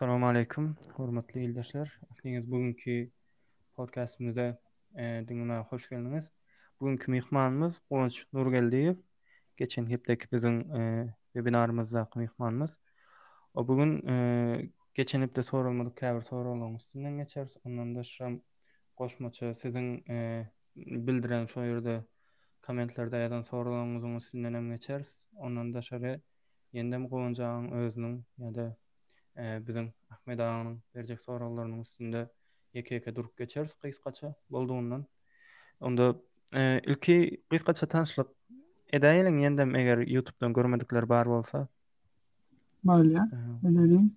Salam aleýkum, hormatly ildeşler. Hepiniz bu günki podcastymyza e, diňe hoş geldiňiz. Bu günki myhmanymyz Guwanç Nurgeldiýew. Geçen hepdeki biziň e, webinarymyzdaky myhmanymyz. O bu gün e, geçen hepde sorulmadyk käbir soraglaryň üstünden geçeris. Ondan daşram goşmaça siziň e, bildireň şo ýerde kommentlerde ýazan soraglaryňyzyň üstündenem geçeris. Ondan daşary ýendem Guwanç agaň özüniň ýa-da biziň Ahmet aganyň berjek soraglarynyň üstünde ýeke-ýeke durup geçeris gysgaça boldugyndan. Onda ilki gysgaça tanşlyk edäýeliň ýendem eger ýutubdan görmedikler bar bolsa. Bolýar, edeliň.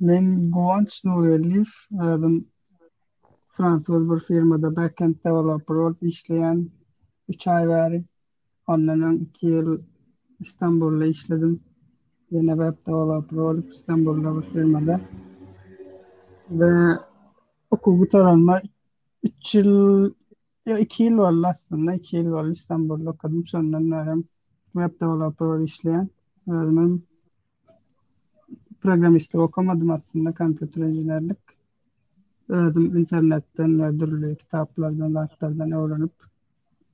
Men Guwanç Nurgeldiýew, özüm fransuz bir firmada backend developer bolup işleýän üç aý bäri. Ondan öň iki ýyl Istanbulda işledim. Ýene web developer bolup Istanbulda bir firmada. Ve okuw gutaranma üç ýyl ýa iki ýyl boldy aslynda. Iki ýyl boldy Istanbulda okadym. Şondan bäri web developer bolup işleýän. Özümem programistlik okamadym aslynda kompýuter inženerlik. Özüm internetden we dürli kitaplardan, zatlardan öwrenip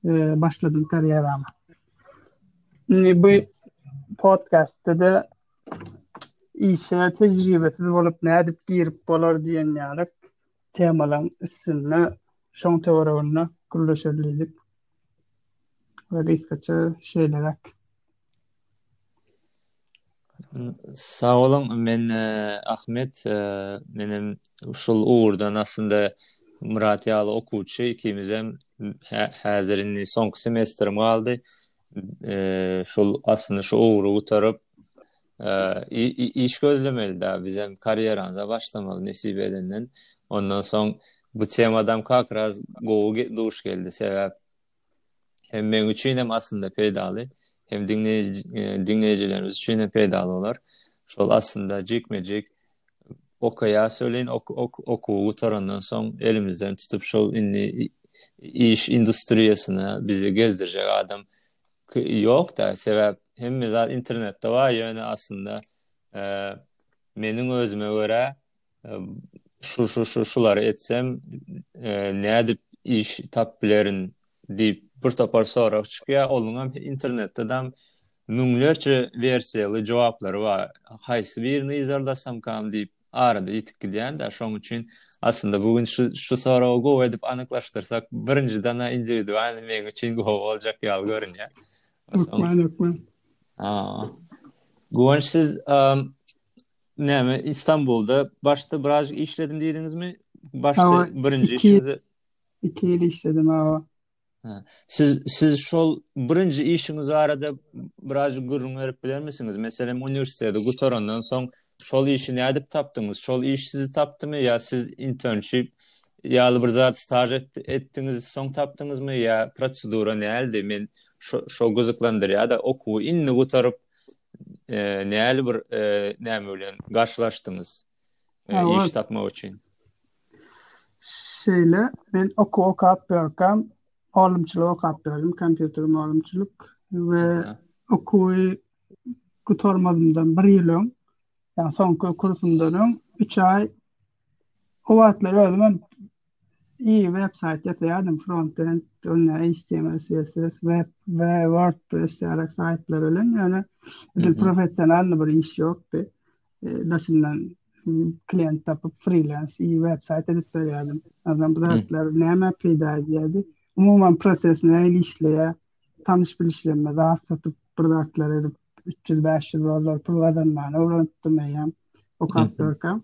e, başladym karýerama. Indi bu podcastda da işe tejribesiz bolup nädip girip bolar diýen ýaly temalaryň üstünde, şoň töwereginde gürleşeli diýdik we gysgaça şeýleräk. Sag boluň, men Ahmet, menem şul ugurdan aslynda Myrat ýaly okuwçy, ikimizem häzir indi soňky semestrim galdy. eee şol aslynda şu ugry gutaryp eee iş gözlemeli-dä bizem karýeramyza başlamaly nesip edenden. Ondan soň bu temadam kakraz gowy duş geldi sebäp hem men üçin hem aslynda peýdaly hem diňleýjilerimiz üçin hem peýdaly bolar. Şol aslynda jikme-jik okaýas welin okuwy gutarandan soň elimizden tutup şol indi iş industriýasyna bizi gezdirjek adam ýok da sebäp hemme zat internetde bar ýöne aslynda e, meniň özüme görä e, şu şu şu şulary etsem e, nädip iş tap bilerin diýip bir topar sorag çykýar onuň hem internetde dam Müňlerçe wersiýaly jogaplary bar. Haýsy birini yzarlasamkam diýip arada ýitip gidýän-dä. Şoň üçin aslynda bu gün şu şu soragy gowy edip anyklaşdyrsak, birinjiden-ä indiwidualnyý meň üçin gowy boljak ýaly görünýär. Hökman, hökman. Haa. Guwanç siz näme Istanbulda başda biraz işledim diýdiňizmi? Başda birinji işiňizi iki ýyl işledim, hawa. Siz siz şol birinji işiňiz barada biraz gürrüň berip bilermisiňiz? Meselem, uniwersiteti gutarandan soň şol işi nädip tapdyňyz? Şol iş sizi tapdymy ýa siz internship ýaly bir zat staž etdiňiz, soň tapdyňyzmy ýa prosedura näldi? Men şo şo gyzyklandyrýar-da, okuwy indi gutaryp, e, näli bir e, näme bilen garşylaşdyňyz? e, iş tapmak üçin? Şeýle, men oku okap börkam, alymçylyk okap bördüm, kompýuter alymçylyk we okuwy gutarmazymdan bir ýyl öň, ýa soňky kursumdan öň 3 aý o wagtlar özüm hem i web saýt ýasaýardym, front-end, onda HTML, CSS, web we WordPress ýaly saýtlar bilen, ýöne bir professional bir iş ýokdy. daşyndan klient tapyp freelans i web sayt edip berýärdim. Adam bu zatlar näme peýda edýärdi? Umuman proses näme işleýär? Tanyş bilişlerime zat satyp, bir zatlar edip 300-500 dollar pul gazanmany öwrenipdim eýýäm. O kapdörkä.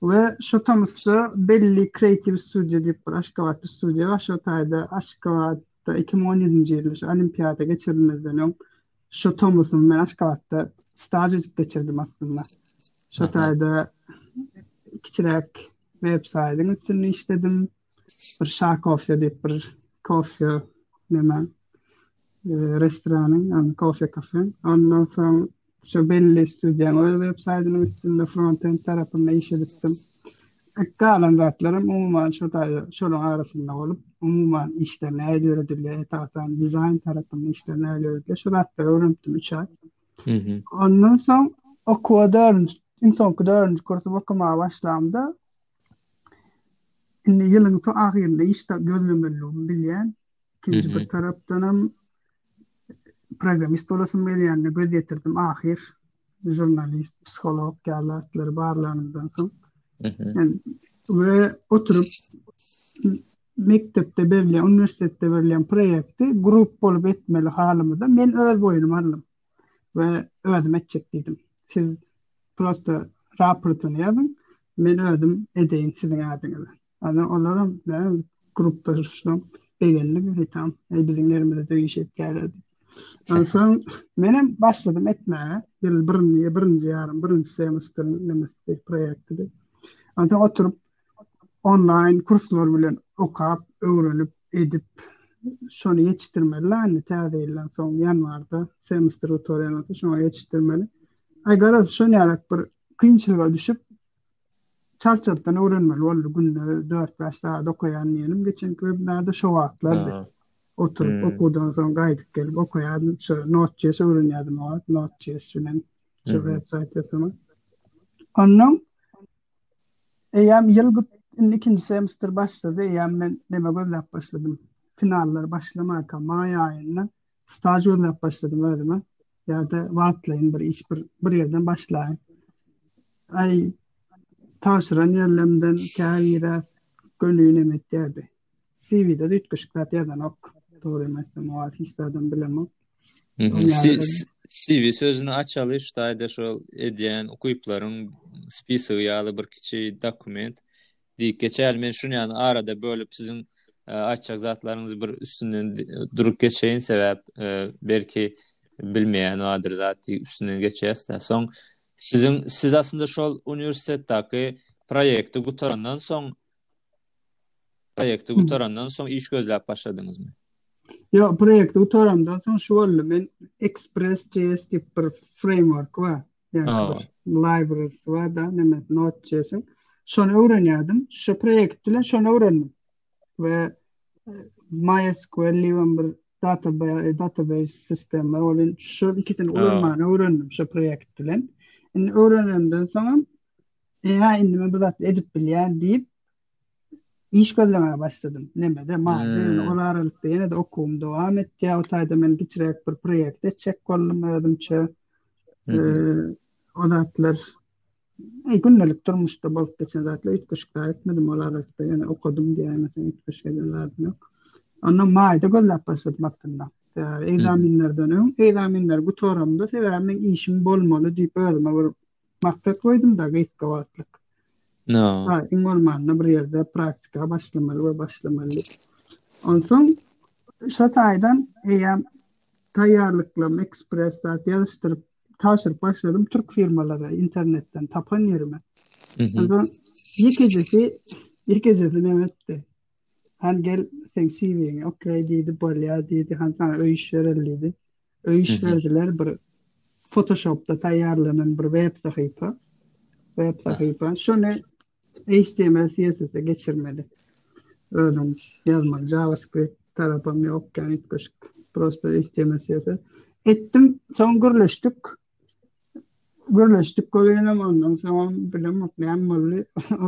We şu tomusda belli kreativ studiýa diýip bir Aşgabatda studiýa bar. Şu taýda Aşgabatda 2017-nji ýylda şu olimpiada geçirilmezden öň Şu tomusy men Aşgabatda staž edip geçirdim aslynda. Şu taýda kiçiräk web saýdyň üstünde işledim. Bir şa kofe diýip bir kofe näme restoranyň, ýa kofe kafe. Ondan soň şu belli studiýanyň öz web saýdynyň üstünde frontend tarapynda iş edipdim. Ykga alan zatlarym umuman şo taýy şolaryň arasynda bolup, umuman işler nähili ýöredilýär, esasan dizaýn tarapynda işler nähili ýöredilýär, şu zatlary öwrenipdim üç aý. Ondan soň okuwa dördünji, iň soňky dördünji kursy okamaga başlamda indi ýylyň so ahyrynda işde gözlemelidimi bilýän. Ikinji bir tarapdanam programmist bolasym gelýänine göz ýetirdim ahyr žurnalist psiholog ýaly atlary barlanymdan soň men we oturyp mekdepde berilýän uniwersitetde berilýän proýekti grup bolup etmeli halymyza men öz boýnuma aldym we özüm etjek diýdim siz prosta raportyny ýazyň men özüm edeýin siziň adyňyza Ana olaram näme grupdaşyşlaň begenli gaýtam. Eý biziň ýerimizde iş etýärler diýip. Onsoň menem başladym etmäge. Ýyl birinji, birinji ýarym, birinji semestr nemesi proýektidi. Onsoň oturyp onlaýn kurslar bilen okap, öwrenip, edip şony ýetişdirmeli la indi täze ýyldan soň ýanwarda semestr gutarýan bolsa şoňa ýetişdirmeli. Aý garaz şonýarak bir kynçylyga düşüp Çalt-çaltdan öwrenmeli boldy. Günde dört-bäş sagat okaýan diýenim, geçenki webinarda şo wagtlardy. Oturyp, okuwdan soň gaýdyp gelip okaýardym. Şo Node.js öwrenýärdim o wagt. Node.js bilen şu websaýt ýasamak. Onnoň eýýäm ýyl indi ikinji semestr başlady. Eýýäm men näme gözläp başladym. Finallar başlamanka maý aýynda staž gözläp başladym özüme. Ýa-da wagtlaýyn bir iş, bir, bir ýerden başlaýyn. Aý, tabşyran ýerlemden käbirä gönünem etýärdi. CV-de üýtgeşik zat ýazanok. Dogry emesem, o hiç zadam bilemok. CV sözüni açaly, şu taýda şol edýän ukyplaryň spisigi ýaly bir kiçi dokument. Diýip geçäýeli. Men şunýany arada bölüp siziň aýtjak zatlaryňyzy bir üstünden durup geçeýin sebäp belki bilmeýän bardyr zat diýip üstünden geçýäs-de. Soň siziň siz aslynda şol uniwersitetdäki proýekti gutarandan soň proýekti gutarandan soň iş gözläp başladyňyzmy? Yo, proýekti gutarandan soň şu boldy. Men Express.js diýip bir framework bar. ýa-da bir library bar-da, näme, Node.js. Şony öwrenýärdim. Şu proýekt bilen şony öwrendim. We MySQL diýen bir database, database sistemi, onuň şu ikisini ulanmany öwrendim şu proýekt bilen. Indi öwrenemden soň hem, indi men bu zatda edip bilýän diýip, iş gözlemäge başladym. Nemede, maýda, hmm. ol aralykda ýene de okuwym dowam etdi. O taýda men giçräk bir proýekt etjek boldum özümçe. E, o zatlar e, gündelik durmuşda bolup geçen zatlar üýtgeşik etmedim. Ol aralykda ýene okadym diýen meselem üýtgeşik eden zat ýok. Onda maýda gözläp başladym aslynda. Egzaminlerden öň, egzaminler gutaramda sebäbi men işim bolmaly diýip özüme bir Maksat goýdum-da gysga wagtlyk. No. Gysga, iň bolmanda bir ýerde praktika başlamaly we başlamaly diýip. Onsoň şo taýdan eýýäm taýýarlyklarym ekspres zat ýazyşdyryp, tabşyryp başladym türk firmalara internetden tapan ýerime. Onsoň ýekejesi, ýekejesi näme etdi? Han gel, seň CV-ňi oklaýyn diýdi, bolýar diýdi, han saňa öý iş bereli diýdi. Öý işlediler bir Photoshopda taýýarlanan bir web sahypa. Web sahypa. Şony HTML CSS geçirmeli. Özüm ýazmak JavaScript tarapam ýok, ýagny köşk. Prosta HTML CSS. Etdim, soň gürleşdik. Gürleşdik goýanam ondan soň bilemok näme boldy,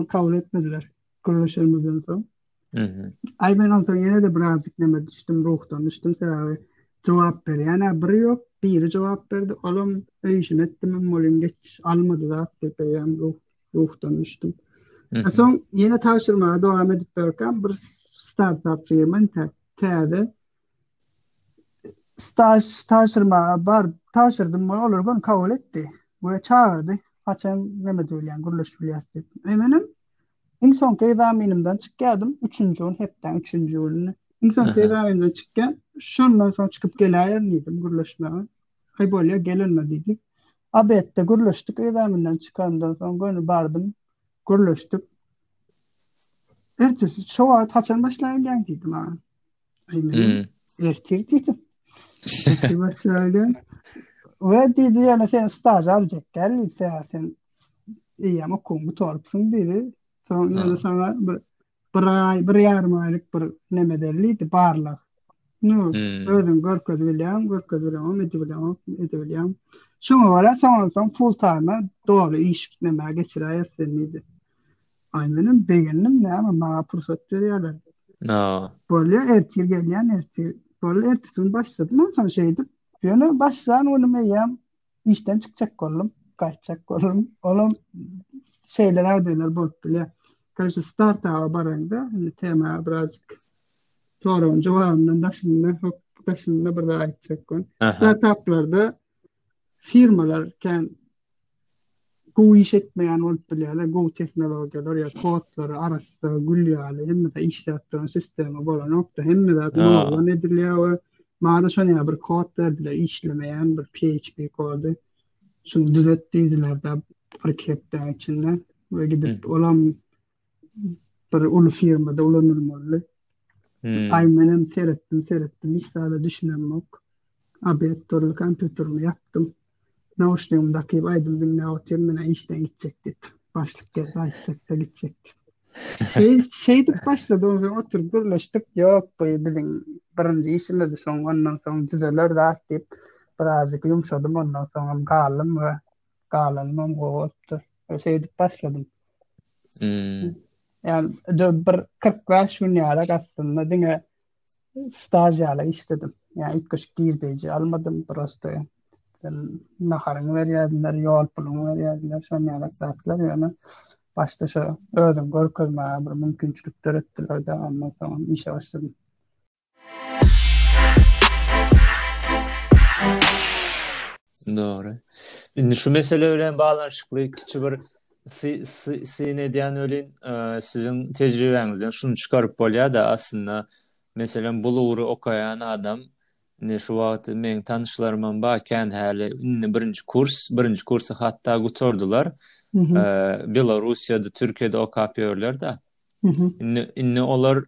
kabul etmediler. gürleşenimizden soň. Mhm. Ay men ondan ýene de birazjyk näme düşdüm, ruhdan düşdüm sebäbi jogap berýän-ä biri ýok. Biri jogap berdi, olam öýşüni etdim, olam geç almady zat diýip eýýäm ruh, ruhdan düşdüm. Mhm. Soň ýene tabşyrmaga dowam edip berken bir startup firma täze Staž tabşyrmaga bar, tabşyrdym we olar meni kabul etdi we çagyrdy. Haçan näme diýilýän, gürleşip bilýäs diýip. E menem iň soňky ekzaminimden çykýadym, üçünji gün, hepdäň üçünji gününi. Iň soňky ekzamenden çykýan, şondan soň çykyp geläýerin diýdim gürleşmäge. Aý bolýar, gel onda diýdi. Abetde gürleşdik ekzaminden çykandan soň göni bardym, gürleşdik. Ertesi şo wagt haçan başlaýan diýdi maňa. Aýmyň ertir diýdim. Ertir başlaýan. We diýdi ýöne sen staj aljak gel diýse sen eýýäm okuwyňy gutarypsyň diýdi. Soň ýöne sana bir bir aý, bir ýarym aýlyk bir näme berlidi barlag. Nu, hmm. özüň görkez bilýän, görkez bilýän, edi bilýän, edi bilýän. Şoňa görä soňan soň full time doly iş näme geçiräýersin diýdi. Aý menem begendim näme maňa pursat berýärler. No. Bolýa ertir gelýän ertir. Bol ertisin başladym men soň şeýdip. Ýöne başlan günüm eýýäm işden çykjak boldum. Gaýtjak boldum. Olam şeýle ýagdaýlar bolup bilýär. Karşı start awa baranda tema biraz sorun cevabından daşynda hop daşynda bir aýtjak gün. Startaplarda firmalar kän gowy iş etmeýän bolup bilýärler, gowy tehnologiýalar ýa kodlary arassa, gül ýaly, hemme zat işläp duran sistema bolanokda, hemme zat noldan edilýär we maňa şonuň ýaly bir kod berdiler, işlemeýän bir PHP kody. Şuny düzet diýdiler-de bir iki hepdäň içinde we gidip olam bir uly firmada ulanylmaly. Aý menem seretdim, seretdim, hiç zada düşünemok. Obýektorly kompýuterimi ýapdym. Nauşnigimi dakyp aýdym diňläp otyryn, menä işden gitjek diýip. Başlyk geldi, aýtjakda gitjek diýip. Şeý, şeýdip başlady, onsoň oturyp gürleşdik. Ýok, bu biziň birinji işimiz, şoň ondan soň düzeler zat diýip, birazjyk ýumşadym, ondan soňam galdym we galanymam gowy bolupdyr. Şeýdip başladym. Hmm. Yani bir 45 gün ýara gastymda diňe staj ýala işledim. Yani ilk üç girdeji almadım prosto. Naharyňy berýärdiler, ýol puluňy berýärdiler, şon ýala zatlar ýöne başda şu özüm görkezmäge bir mümkinçilik döretdiler de, ondan soň işe başladym. Dogry. Indi şu mesele bilen baglanyşykly kiçi bir syn edýän welin, siziň tejribäňizden şuny çykaryp bolýar-da, aslynda, meselem, bul ugry okaýan adam, indi şu wagt meň tanyşlarymam bar, kän häli indi birinji kurs, birinji kursy hatda gutardylar. Belorussiýada, Türkiýede okap ýörler-de. Indi indi olar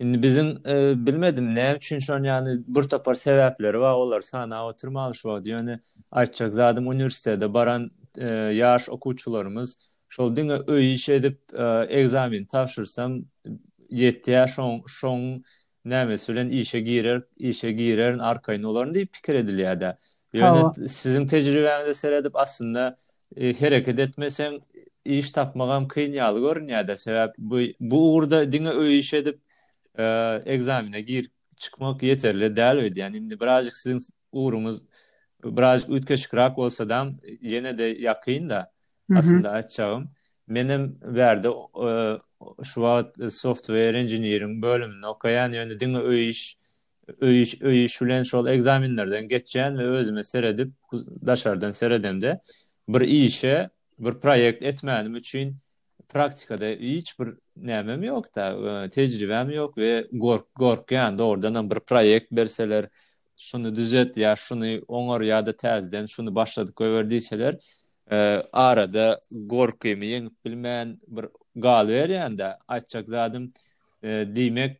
indi biziň e, bilmedim näme üçin şon ýany bir topar sebäpleri bar olar sanap oturmaly şu wagt ýöne aýtjak zadym uniwersitete baran e, ýaş okuwçylarymyz şol diňe öý iş edip e, ekzamen tabşyrsam ýetýär şoň şoň nämesi bilen işe girer işe girerin arkaýyn olaryň diýip pikir edilýärdi. Ýöne siziň tejribäňize seredip aslynda Hereket etmeseň, iş tapmagam kyn ýaly görünýär-dä, sebäp bu bu ugurda diňe öý iş edip, ekzamene girip çykmak ýeterli däl öýdýän. Indi birazjyk siziň ugruňyz birazjyk üýtgeşikräk bolsadam, ýene-de ýakyn-da, aslynda aýtjagym. Menem bärde şu wagt software engineering bölüminde okaýan, ýöne diňe öý iş öýüş-öýüş bilen şol ekzamenlerden geçýän we özüme seredip, daşardan seredemde bir işe, bir proýekt etmänim üçin praktikada hiç bir nämem ýok-da, tejribäm ýok we gork-gorkýan, dogrudanam bir proýekt berseler, şuny düzet ýa şuny oňar ýa-da täzeden şuny başladyp goýber diýseler, arada gorkymy ýeňip bilmän bir galyberýän-dä. Aýtjak zadym, diýmek,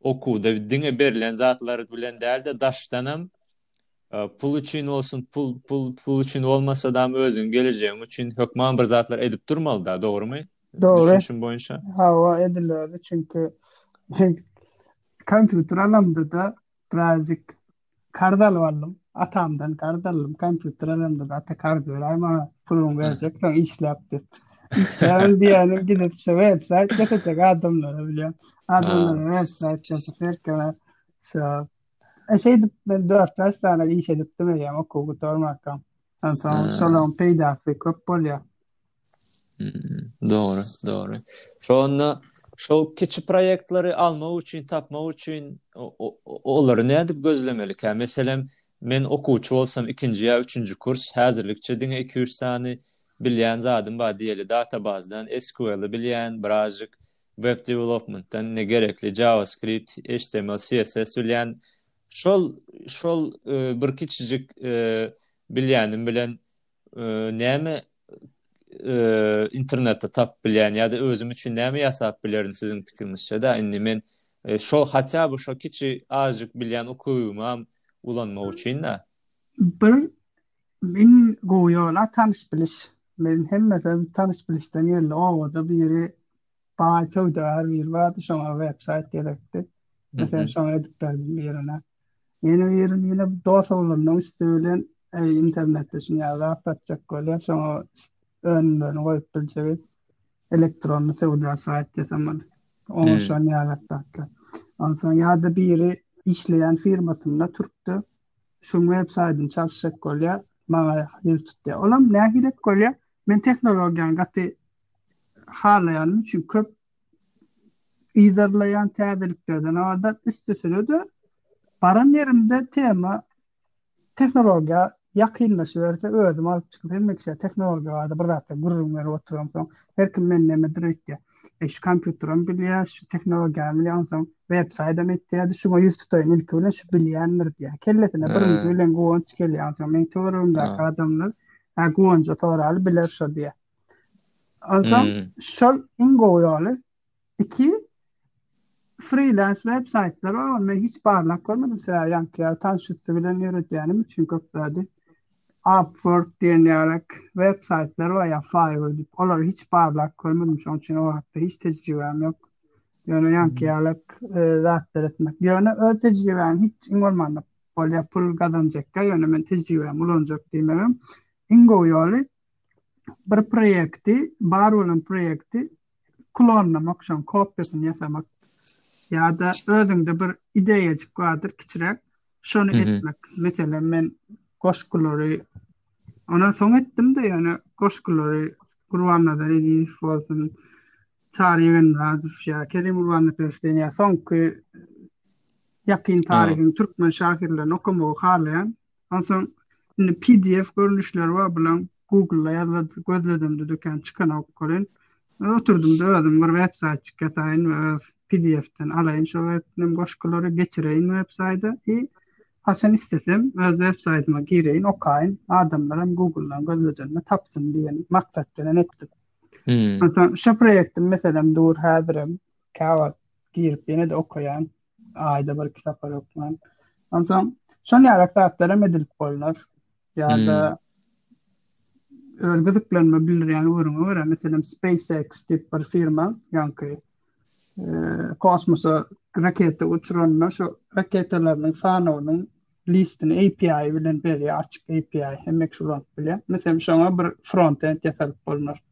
okuwda diňe berlen zatlar bilen däl-de daşdanam pul üçin bolsun, pul pul pul üçin bolmasa da özüň gelejegiň üçin hökman bir zatlar edip durmaly-da, dogrumy? Dogry. Düşünişim boýunça. Hawa, ediler. Çünki kompýuter alamda da birazjyk Karz alyp aldym. Atamdan karz aldym. Kompýuter alamda ata karz beraý maňa. Puluňy berjek soň işläp diýip. Işläbem diýýänim gidip şu websaýt getirjek adamlara bilýän. Adamlara websaýt getirip herkime şu Eşeýdip men 4-5 sany iş edipdim eýýäm okuw gutarmakam. Onsoň şolaryň peýdasy köp bolýar. Hmm, Dogry, dogry. Şonda şol kiçi proýektleri almak üçin, tapmak üçin olary nädip gözlemelikä? Meselem, men okuwçy bolsam, ikinji ýa üçünji kurs, häzirlikçe diňe iki-üç sany bilýän zadym bar diýeli, databazdan SQL-i bilýän, birazjyk web developmentdan ne gerekli, JavaScript, HTML, CSS bilýän. Şol şol e, bir kiçijik e, bilýänim bilen näme internetde tapyp bilýän ýa-da özüm üçin näme ýasap bilerin siziň pikiriňizçe-de indi men e, şo hatda bu şo kiçi azjyk bilýän ukybymy ulanmak üçin-de. Bir men gowy ýola tanyş biliş. Men hemme söz tanyş bilişden geldi. Owada biri baý söwdagär biri bardy, şoňa websaýt gerekdi. Sen şoňa edip berdim birine. Meniň ýerim ýene dos oglanlaryň üsti bilen internetde şuny ýazap satjak bolýar, şoňa önümlerini goýup biljegi elektronny söwda saýt desem bol. Oňa şony ýazap satlar. Onsoň ýa-da biri işleýän firmasynda türkde şuň web saýdyny çalyşjak bolýar, maňa ýüz tutýar. Olam nähili bolýar? Men tehnologiýany gaty halaýanym üçin köp yzarlaýan täzeliklerden aňardan üstesine-de baran ýerimde tema tehnologiýa ýakynlaşyberse özüm alyp çykyp hemme kişä tehnologiýa barada bir zatlar gürrüň berip oturamsoň her kim men nemedir öýtýär. E şu kompýuteram bilýär, şu tehnologiýam bilýär, onsoň websaýtam etýär, şuňa ýüz tutaýyn ilki bilen şu bilýändir diýýär. Kellesine birinji bilen guwanç gelýär, onsoň meň töweregimdäki adamlar hä guwanja soraly biler şo diýýär. Alsam, hmm. şol iň gowy ýoly. Iki, freelance web saytlar bar, men hiç barlak görmedim, sebäbi ýaňky ýaly tanş üsti bilen ýöredýänim üçin köp zady. Upwork diýen ýarak web saytlar bar, ýa Fiverr diýip, olary hiç barlak görmedim, şonuň üçin o hakda hiç tejribäm ýok. Ýöne ýaňky ýalak e, zatlar etmek. Ýöne öz tejribäň hiç iň bolmanda bolýar, pul gazanjakka, ýöne men tejribämi ulanjak diýmegim. Iň gowy ýoly bir proýekti, bar bolan proýekti klonlamak, şoň kopiýasyny ýasamak ýa-da özüňde bir ideýajyk bardyr kiçiräk, şony etmek. Meselem, men goşgulary ondan soň etdim-de, ýöne goşgulary Gurbannazar Ezizow bolsun, Çary Ýegenmyradow ýa Kerim Gurbannepesden ýa soňky ýakyn taryhyň türkmen şahyrlaryny okamagy halaýan. Onsoň indi pdf görnüşleri bar bulaň Google-da ýazlady, gözledimde dökän çykanok kolin. Oturdymda özüm bir web saýt çykýataýyn we öz pdf-den alaýyn şo webden goşgulary geçireýin web saýda i haçan islesem öz web saýdyma gireýin okaýyn adamlar hem Google-dan gözledenini tapsyn diýen maksat bilen etdim. Hmm. Onsoň şo proýektim meselem dur häzirem käwagt girip ýene-de okaýan. aýda bir iki sapar oklan. Onsoň şol ýarak zatlar hem edilip bolnar. Ýa-da öz gyzyklanma bildirýän ugruna görä, meselem SpaceX diýip bir firma, ýaňky kosmosa raketa uçuranda şu raketalarynyň sanawynyň listini API bilen berýär, açyk API, hemme kişi ulanyp bilýär. Meselem, şoňa bir front-end ýasalyp bolnar.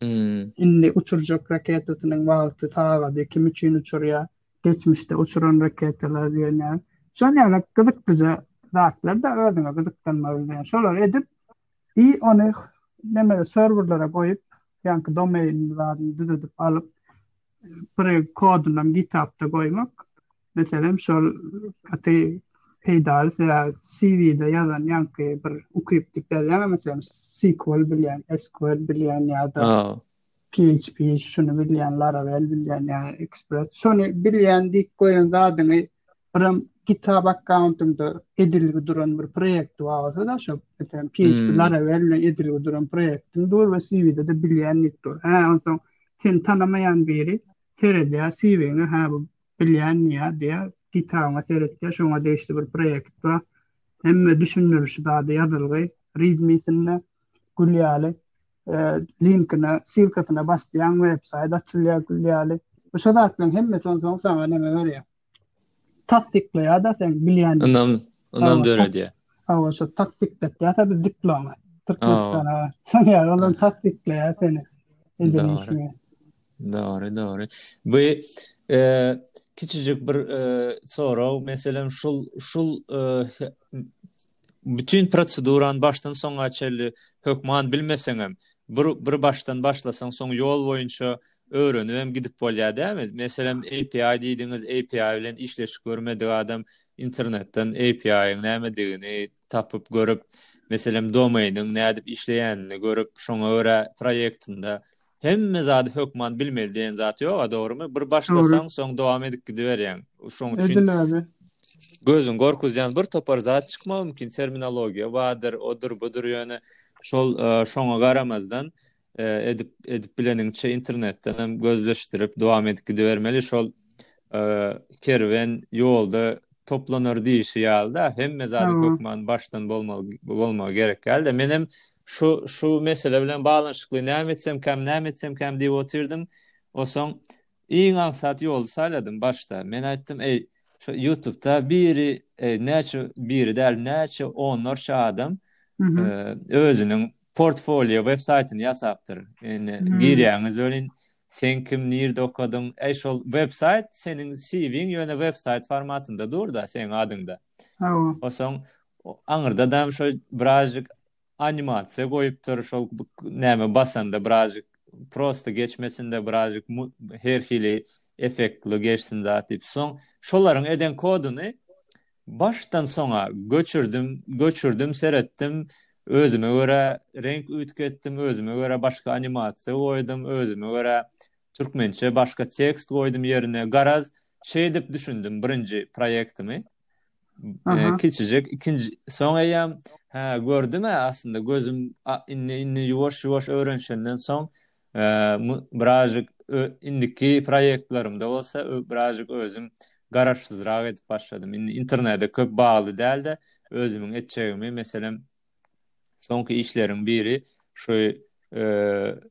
Hmm. Indi uçurjak raketasynyň wagty, sagady, kim üçin uçurýar, geçmişde uçuran raketalar diýen ýaly. Şol ýaly gyzyklyja zatlar da özüňe gyzyklanmagy bilen şolary edip i ony neme serwerlere goýup, ýaňky domain zadyny düzedip alyp, projekt kodunam GitHub-da goýmak, meselem, şol gaty peýdaly size CV-de ýazan ýaňky bir ukyp diýip ýazýaňa, meselem, SQL bilýän, SQL bilýän ýa-da PHP şuny bilýän Laravel bilýän ýa ekspert şuny bilýän diýip goýan zadyňy birim GitHub akkauntyňda edilgi duran bir proýekt bar bolsa da şo meselem PHP hmm. Laravel bilen edilgi duran proýektiň dur we CV-de de bilýän diýip dur. Hä onsoň seni tanamaýan biri seredýär CV-ňe hä bu bilýän diýýär diýýär GitHub-a seretýär şoňa degişli bir proýekt bar. Hemme düşündirişi zady ýazylgy readme-sinde. gül ýaly linkine silkasyna basýaň web saýt açylýar gül ýaly bu şo zatlaryň hemmesi onsoň saňa näme berýär tassyklaýada sen bilýän ynam ynam döredýär hawa şo tassyklaýar biz diploma türkmenistana sen ýa onuň tassyklaýar seni edilişini Dogry, dogry. Bu e, kiçijik bir e, sorag, meselem, şul şul e, Bütin prosedurany başdan soňa çenli hökman bilmeseňem, bir bir başdan başlasaň soň ýol boýunça öwrenibem gidip bolýar dämi? Meselem API diýdiňiz, API bilen işleşip görmedik adam internetden API-iň nämedigini tapyp görüp, meselem domainiň nädip işleýänini görüp, şoňa görä proýektinde Hemme zady hökman bilmeli diýen zat ýog-a, dogrymy? Bir başlasaň, soň dowam edip gidiberýäň. Şoň üçin Edil özi. gözüň gorkuzýan bir topar zat çykmagy mümkin, terminologiýa bardyr, odur, budur, ýöne şol e, şoňa garamazdan e, edip edip bileniňçe internetden hem gözleşdirip dowam edip gidibermeli. Şol kerwen ýolda toplanar diýişi ýaly-da, hemme zady hökman başdan bolmaly, bolmagy gerek däl-de. Men hem şu şu mesele bilen baglanyşykly näme etsem käm, näme etsem käm diýip otyrdym. Osaň iň aňsat ýoly saýladym başda. Men aýtdym, eý, şu YouTube-da biri, e, näçe biri däl, näçe onlarça adam e, özüniň Portfolio web saýtyny ýasapdyr. Indi girýäňiz welin sen kim, nirde okadyň? Äý şol web saýt seniň CV-ň ýöne web saýt formatynda dur-da seň adyňda. Hawa. Osaň aňyrdadam şo birazjyk animasiýa goýupdyr, şol näme basanda birazjyk prosto geçmesin-de birazjyk her hili effektli geçsin zat diýip. Soň şolaryň eden koduny Başdan soňa göçürdim, göçürdim, seretdim, özüme görä reňk üýtgetdim, özüme görä başga animasiýa goýdum, özüme görä türkmençe başga tekst goýdum ýerine. Garaz, şeýdip düşündim birinji proýektimi. Aha. Kiçijik ikinji soň eýýäm hä gördüm-ä aslynda gözüm indi indi ýuwaş-ýuwaş öwrenişenden soň Birazjyk indiki proýektlerimde bolsa birazjyk özüm garaşsyzrak edip başladym. Indi internede köp bagly däl-de, özümiň etjegimi, meselem, soňky işleriň biri şu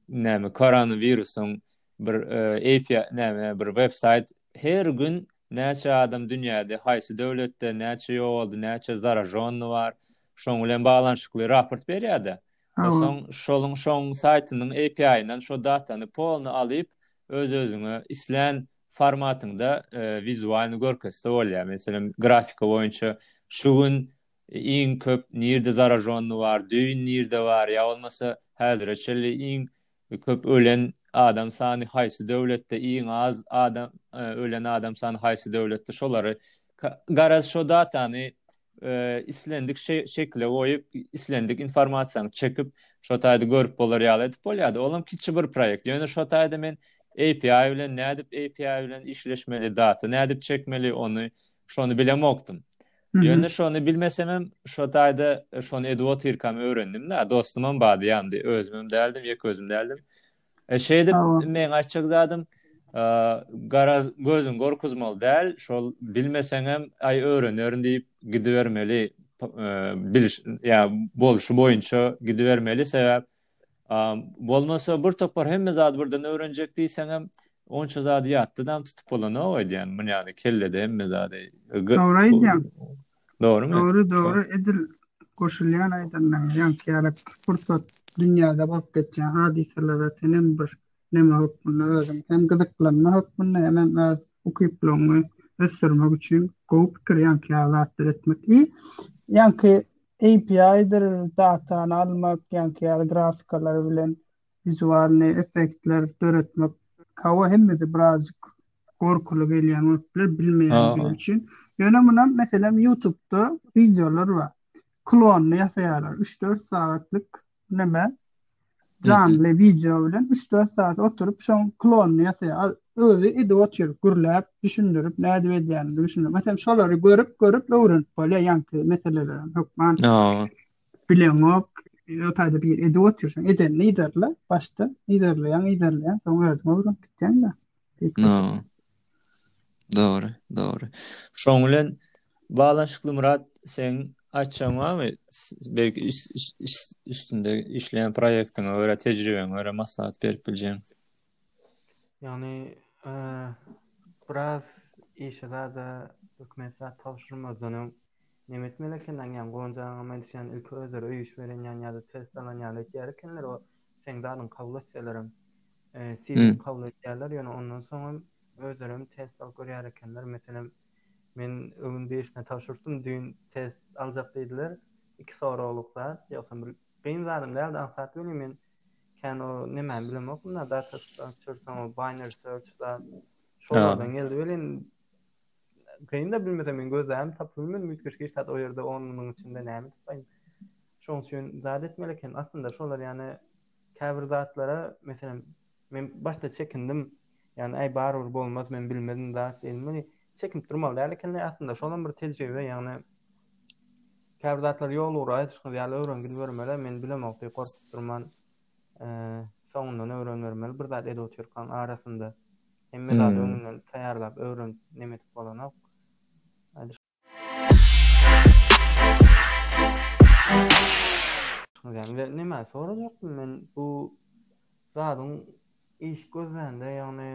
näme koronawirusyň bir API näme bir websaýt her gün näçe adam dünýäde haýsy döwletde näçe ýogaldy, näçe zaražonny bar, şoň bilen baglanyşykly raport berýär-de. Sag bol. Soň şoň saýtynyň API-nden şo datany polny alyp öz özüňe islän formatyňda wizualny görkezse bolýar. Meselem grafika boýunça şu gün iň köp nirde zaražonny bar, düýn nirde bar ýa bolmasa häzire çenli iň Köp ölen adam sany haýsy döwletde iň az adam ölen adam sany haýsy döwletde şolary garaz şo datany islendik şekile goýup islendik informasiýany çekip şo taýda görüp bolar ýaly edip bolýardy olam kiçi bir proýekt ýöne şo taýda men API bilen nädip API bilen işleşmeli data nädip çekmeli ony şony bilemokdym Ýöne şony bilmesemem, şo taýda şony edip otyrkam öwrendim-de, dostumam bardy ýanymda, özümem däldim, ýek özüm däldim. E, şeýdip, meň aýtjak zadym, e, garaz, gözüň gorkuzmaly däl, şol bilmeseňem, aý öwrenerin diýip gidibermeli, e, biliş, ýa bolşy boýunça gidibermeli, sebäp Bolmasa bir topar hemme zady birden öwrenjek diýseňem, onça zady ýatdadam tutup bolanok aýdýan. Muny ýaly kellede hemme zady. Dogry aýdýaň. Dogrymy? Dogry, dogry. Edil goşulýan aýdanlaryňa. Ýaňky ýaly pursat dünýäde bolup geçýän hadysalara senem bir näme hökmünde özüň hem gyzyklanma hökmünde hemem öz ukyplygyňy ösdürmek üçin gowy pikir ýaňky ýaly zatlar etmek. I ýaňky API-dir datany almak ýaňky ýaly grafikalar bilen wizualnyý effektler döretmek hawa hemmesi birazjyk gorkuly gelýän bolup biler bilmeýänler üçin. Ýöne munam meselem ýutubda wideolar bar. Klonyny ýasaýarlar üç dört sagatlyk ýükleme janly wideo bilen üç dört saat oturyp şoň klonyny ýasaýar özi edip otyr gürläp düşündirip nädip edýänini düşündirip meselem şolary görüp görüp öwrenip bolýar ýaňky meseleleri hökman bileňok o taýda bir edip otyr şoň edenini iderle başda iderleýäň iderleýäň soň özüň öwrenip gitýäň da No. Dogry, dogry. Şoň bilen baglanyşykly Murat, sen aýtjaň barmy? Belki üstünde işleýän proýektiňe görä, tejribeňe görä maslahat berip biljeň. Ýagny, eee, biraz işe zada hökümet zat tabşyrmazdan öň näme etmeli ekenler? Ýa-ni Gonja agamyň aýdyşy ýaly, ilki özleri öý iş beren ýaly, ýa-da test alan ýaly etýär ekenler, o Seň zadyňy kabul etselerem, CV-ni kabul edýärler, ýöne ondan soň hem özleri hem test alyp görýär ekenler. Meselem, men öwün birisine tabşyrypdym, düýn test aljak diýdiler, iki soraglyk zat, ýogsam bir kyn zadam däldi, aňsat welin men kän o nemäni bilemokdym-da, data structure, soň o binary search zat, şolardan geldi welin, kyn-da, bilmesem men gözläbem tapyp bilmedim, üýtgeşik iş zat, o ýerde on munuň içinde näme tapaýyn. Şoň üçin zat etmeli eken. Aslynda şolar ýaly käbir zatlara, meselem, men başda çekindim. Ýagny, äý, barybir bolmaz, men bilmezin zat diýdim. Ýöne çekinip durmaly däl ekeni. Aslynda şolam bir tejribe, ýagny käbir zatlary ýolugra aýdyşyňyz ýaly öwren gidibermeli. Men bilemokdy, gorkup durman, soňundan öwrenibermeli. Bir zat edip otyrkaň arasynda hemme zady öňünden taýýarlap, öwrenip, nemetip bolanok. Ýagny men näme sorajakdym men bu zadyň iş gözlände ýagny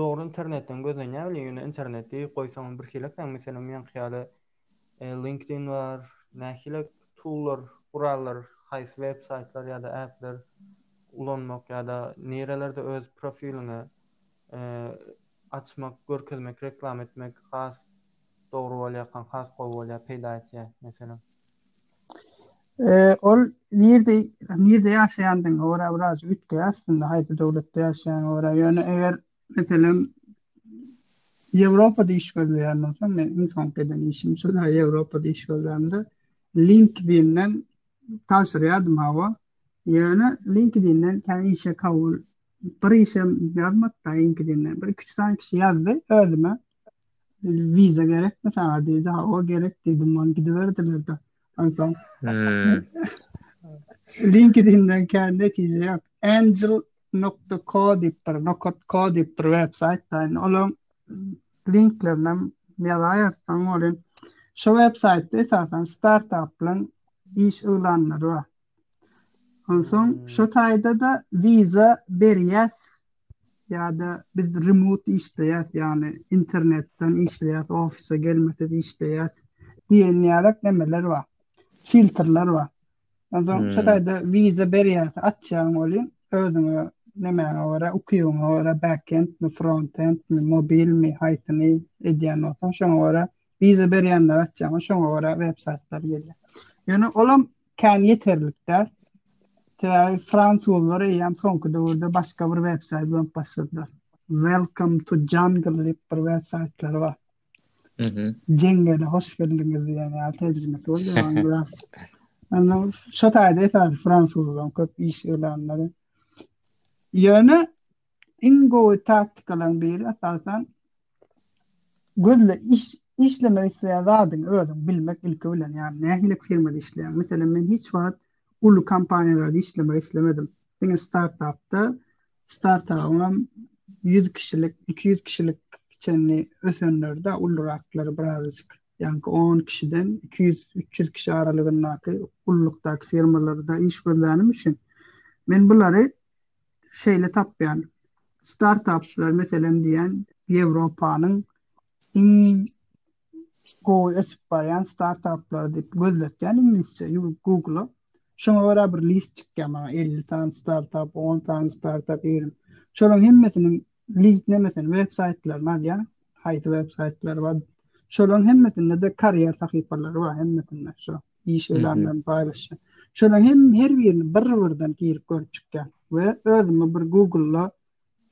dogry internetden gözlenýär welin ýöne interneti goýsaň birhili ekeni meselem ýaňky ýaly linkedin bar nähili tullar gurallar haýsy web saýtlar ýa-da äpler ulanmak ýa-da nirelerde öz profiliňe açmak, görkezmek, reklama etmek has dogry bolýarkan, has gowy bolýar, peýda etýär, meselem? Ol nirde, nirde ýaşaýandygyňa görä biraz üýtgeýär aslynda, haýsy döwletde ýaşaýanyňa görä. Ýöne eger, meselem, Ýewropada iş gözleýän bolsaň, men iň soňky eden işim şol, Ýewropada iş gözländimde, LinkedIn-den tabşyrýardym, hawa. Ýöne LinkedIn-den kä işe kabul Bir işem ýazmady da iňkidine. Bir iki-üç sany kişi ýazdy özüme. Wiza gerekmi saňa diýdi. Hawa gerek diýdim. Ony gidiberdiler-de. Onsoň LinkedIn-den kän netije ýok. Angel.co diýip bir, nokat co diýip bir websaýt da. Olaň linklerini ýazaýarsyň. Ol şo websaýtda esasan startap bilen iş ýylanlary bar. Onsoň şo taýda-da wiza berýäs ýa-da biz remote işleýäs, ýagny internetden işleýäs, ofise gelmesiz işleýäs diýen ýalak nemeler bar. Filtrler bar. Onsoň şo taýda wiza berýäs, açýaň welin özüňe nemäňe görä, ukybyňa görä, backend mi, frontend mi, mobil mi, haýsyny edýän bolsaň, şoňa görä Wiza berýänler atýaňa şoňa görä web saýtlar gelýär. Ýöne olam kän ýeterlik däl. Täze fransuzlar eýýäm soňky döwürde başga bir web saýt bilen başladylar. Welcome to jungle diýip bir web saýtlary bar. Mhm. Jengele hoş geldiňiz diýen ýa terjimesi bolýar biraz. Ana şu taýda esas fransuzlar köp iş elanlary. Ýöne Iň gowy taktikalaryň biri, esasan, gözle iş işlemek isleýän zadyňy özüň bilmek ilki bilen, ýagny nähili firmada işleýäň. Meselem, men hiç wagt uly kompaniýalarda işlemek islemedim. Diňe startapda, startapyňam ýüz kişilik, iki ýüz kişilik çenli ösenlerde uluraklar birazajyk, ýaňky on kişiden iki ýüz, üç ýüz kişi aralygyndaky ululykdaky firmalarda iş gözlänim üçin, men bulary şeýle tapýan. Startaplar meselem diýen Ýewropanyň iň gowy ösüp barýan startaplar diýip gözletýän iňlisçe Google-a. Şoňa görä bir list çykýar maňa 50 sany startap, 10 sany startap, 20. Şolaryň hemmesiniň listine meselem web saýtlaryny alýar. Haýsy web saýtlary bar? Şolaryň hemmesinde-de karýer sahypalary bar, hemmesinde şo. iş ýylan bilen paýlaşýan. Şolaryň hem her birini bir-birden girip görüp çykýan we özümi bir Google-la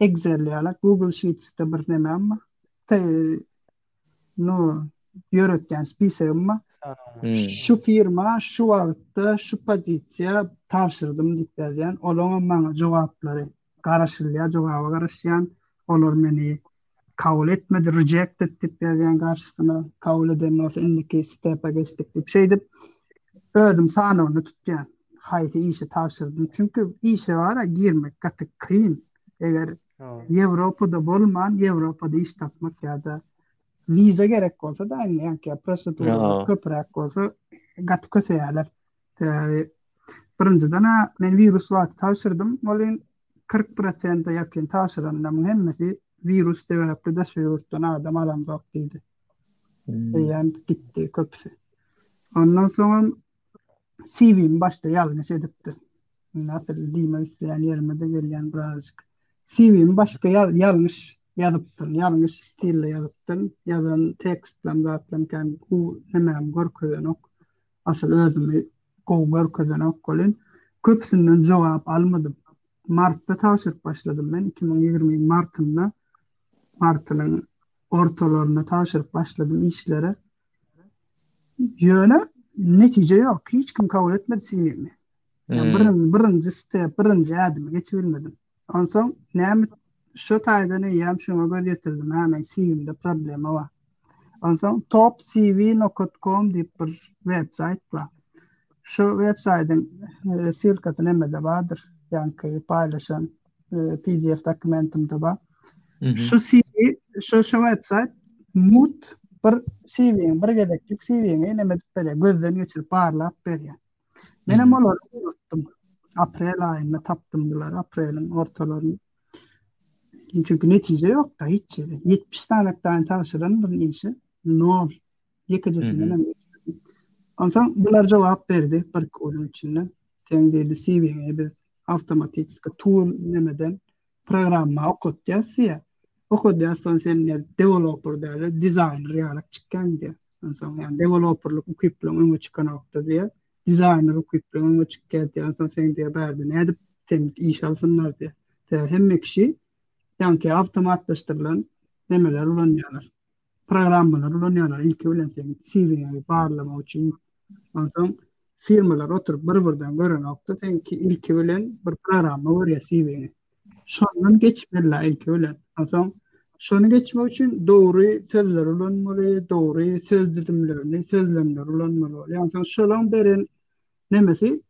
Excel ýaly Google Sheets-de bir nämem bar. No, ýöretýän spisegim bar. Şu firma şu wagtda şu pozisiýa tabşyrdym diýip ýazýan. Olaryň maňa jogaplary garaşylýar, jogaba garaşýan. Olar meni kabul etmedi, rejected diýip ýazýan garşysyna. Kabul eden bolsa indiki stepa geçdik diýip. Şeýdip özüm sanawyny tutýan. Haýsy işi tabşyrdym? Çünki işe bara girmek gaty kyn. Eger Ýewropada bolman, Ýewropada iş tapmak ýa-da viza gerek bolsa da, ýa-da prosedur köpräk bolsa, gaty köseýärler. Sebäbi birinjiden-ä men wirus wagty tabşyrdym, welin kyrk prosente ýakyn tabşyranlarymyň hemmesi wirus sebäpli daşary ýurtdan adam alamzok diýdi. Beýen gitdi köpüsi. Ondan soňam CV-mi başda ýalňyş edipdir. Nädip diýmek isleýän ýerime-de gelýän birazjyk. CV-mi başda ýalňyş ýazypdym, ýalňyş stilde ýazypdym. Ýazan tekstlerim zatlaryň kän bu nämämi görkezenok. Asyl özümi gowy görkezenok welin, köpüsinden jogap almadym. Martda tabşyryp başladym men, iki müň ýigrimi martynda, martynyň ortalarynda tabşyryp başladym işlere. Ýöne netije ýok, hiç kim kabul etmedi CV-mi. Ýa birinji step, birinji ädimi geçibilmedim. Onsoň näme şu taýdan eýýäm şuňa göz ýetirdim, hä men CV-mde problema bar. Onsoň topcv.com diýip bir websaýt bar. Şu websaýdyň e, ssylkasy nämede bardyr? Ýaňky paýlaşan e, PDF dokumentimde bar. Şu CV, şu şu websaýt mut bir CV-ni, bir gezeklik CV-ni näme edip berýär? Gözden geçirip barlap berýär. Men hem olary ýörtdüm. Aprel aýynda tapdym bular, apreliň ortalaryny. Çünki netije yok da hiç ýerde. 70 tane tane tavşyran bir işe. Nol. Yekicisinden hem geçmedim. Ondan bular cevap berdi bir kolun içinde. Sen dedi CV'ni biz avtomatiski tool nemeden programma okatýas diýýär. Okadýas soň sen ne deweloper däl, dizaýner ýalyk çykýan diýýär. Onsoň ýa deweloperlik ukyplygyň öňe çykanokdy diýýär. Dizaýner ukyplygyň öňe çykýar diýýär. Onsoň sen diýýär bärde nädip sen iş alsynlar diýýär. Sebäbi hemme kişi ýaňky awtomatlaşdyrylan nemeler ulanýarlar. programmalar ulanýarlar. Ilki bilen sen CV-ni barlamak üçin. Onsoň firmalar oturup bir-birden görenokda, sen ilki bilen bir programma görýär CV-ni. Şondan geçip berýär ilki bilen. Onsoň şony geçmek üçin dogry sözler ulanmaly, dogry söz düzümlerini, sözlemleri ulanmaly. Onsoň şolaň beren Nemesi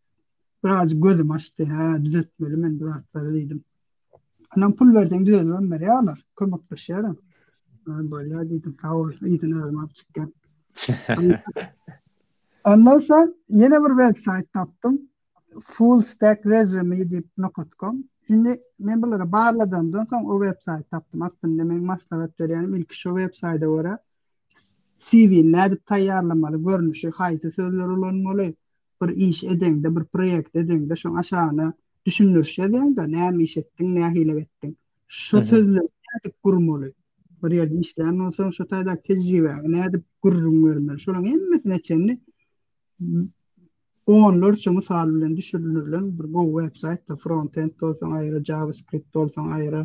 biraz gözüm açdy, hä, düzetmeli men bu zatlary diýdim. Anam pul berseň düzedibem berýärler, kömekleşýärin. Bolýar diýdim, sag bol, ýygyny özüm alyp çykýan. Ondan soň ýene bir websaýt tapdym. Full stack resume diýip nokatkom. Şimdi men bulara barladamdan soň o websaýt tapdym. Aslynda men maslahat berýän ilki şu websaýda görä. CV-ni nädip taýýarlamaly, görnüşi, haýsy sözleri ulanmaly, bir iş edeňde, bir proýekt edeňde şoň aşagyna düşündiriş ýazýaňda, näme iş etdiň, nähili etdiň, şu sözleri nädip gurmaly, bir ýerde işlän bolsaň, şu taýdaky tejribäňi nädip gürrüň bermeli, şolaryň hemmesine çenli onlarça mysal bilen düşündirilen bir gowy websaýt, front-end bolsaň aýry, JavaScript bolsaň aýry,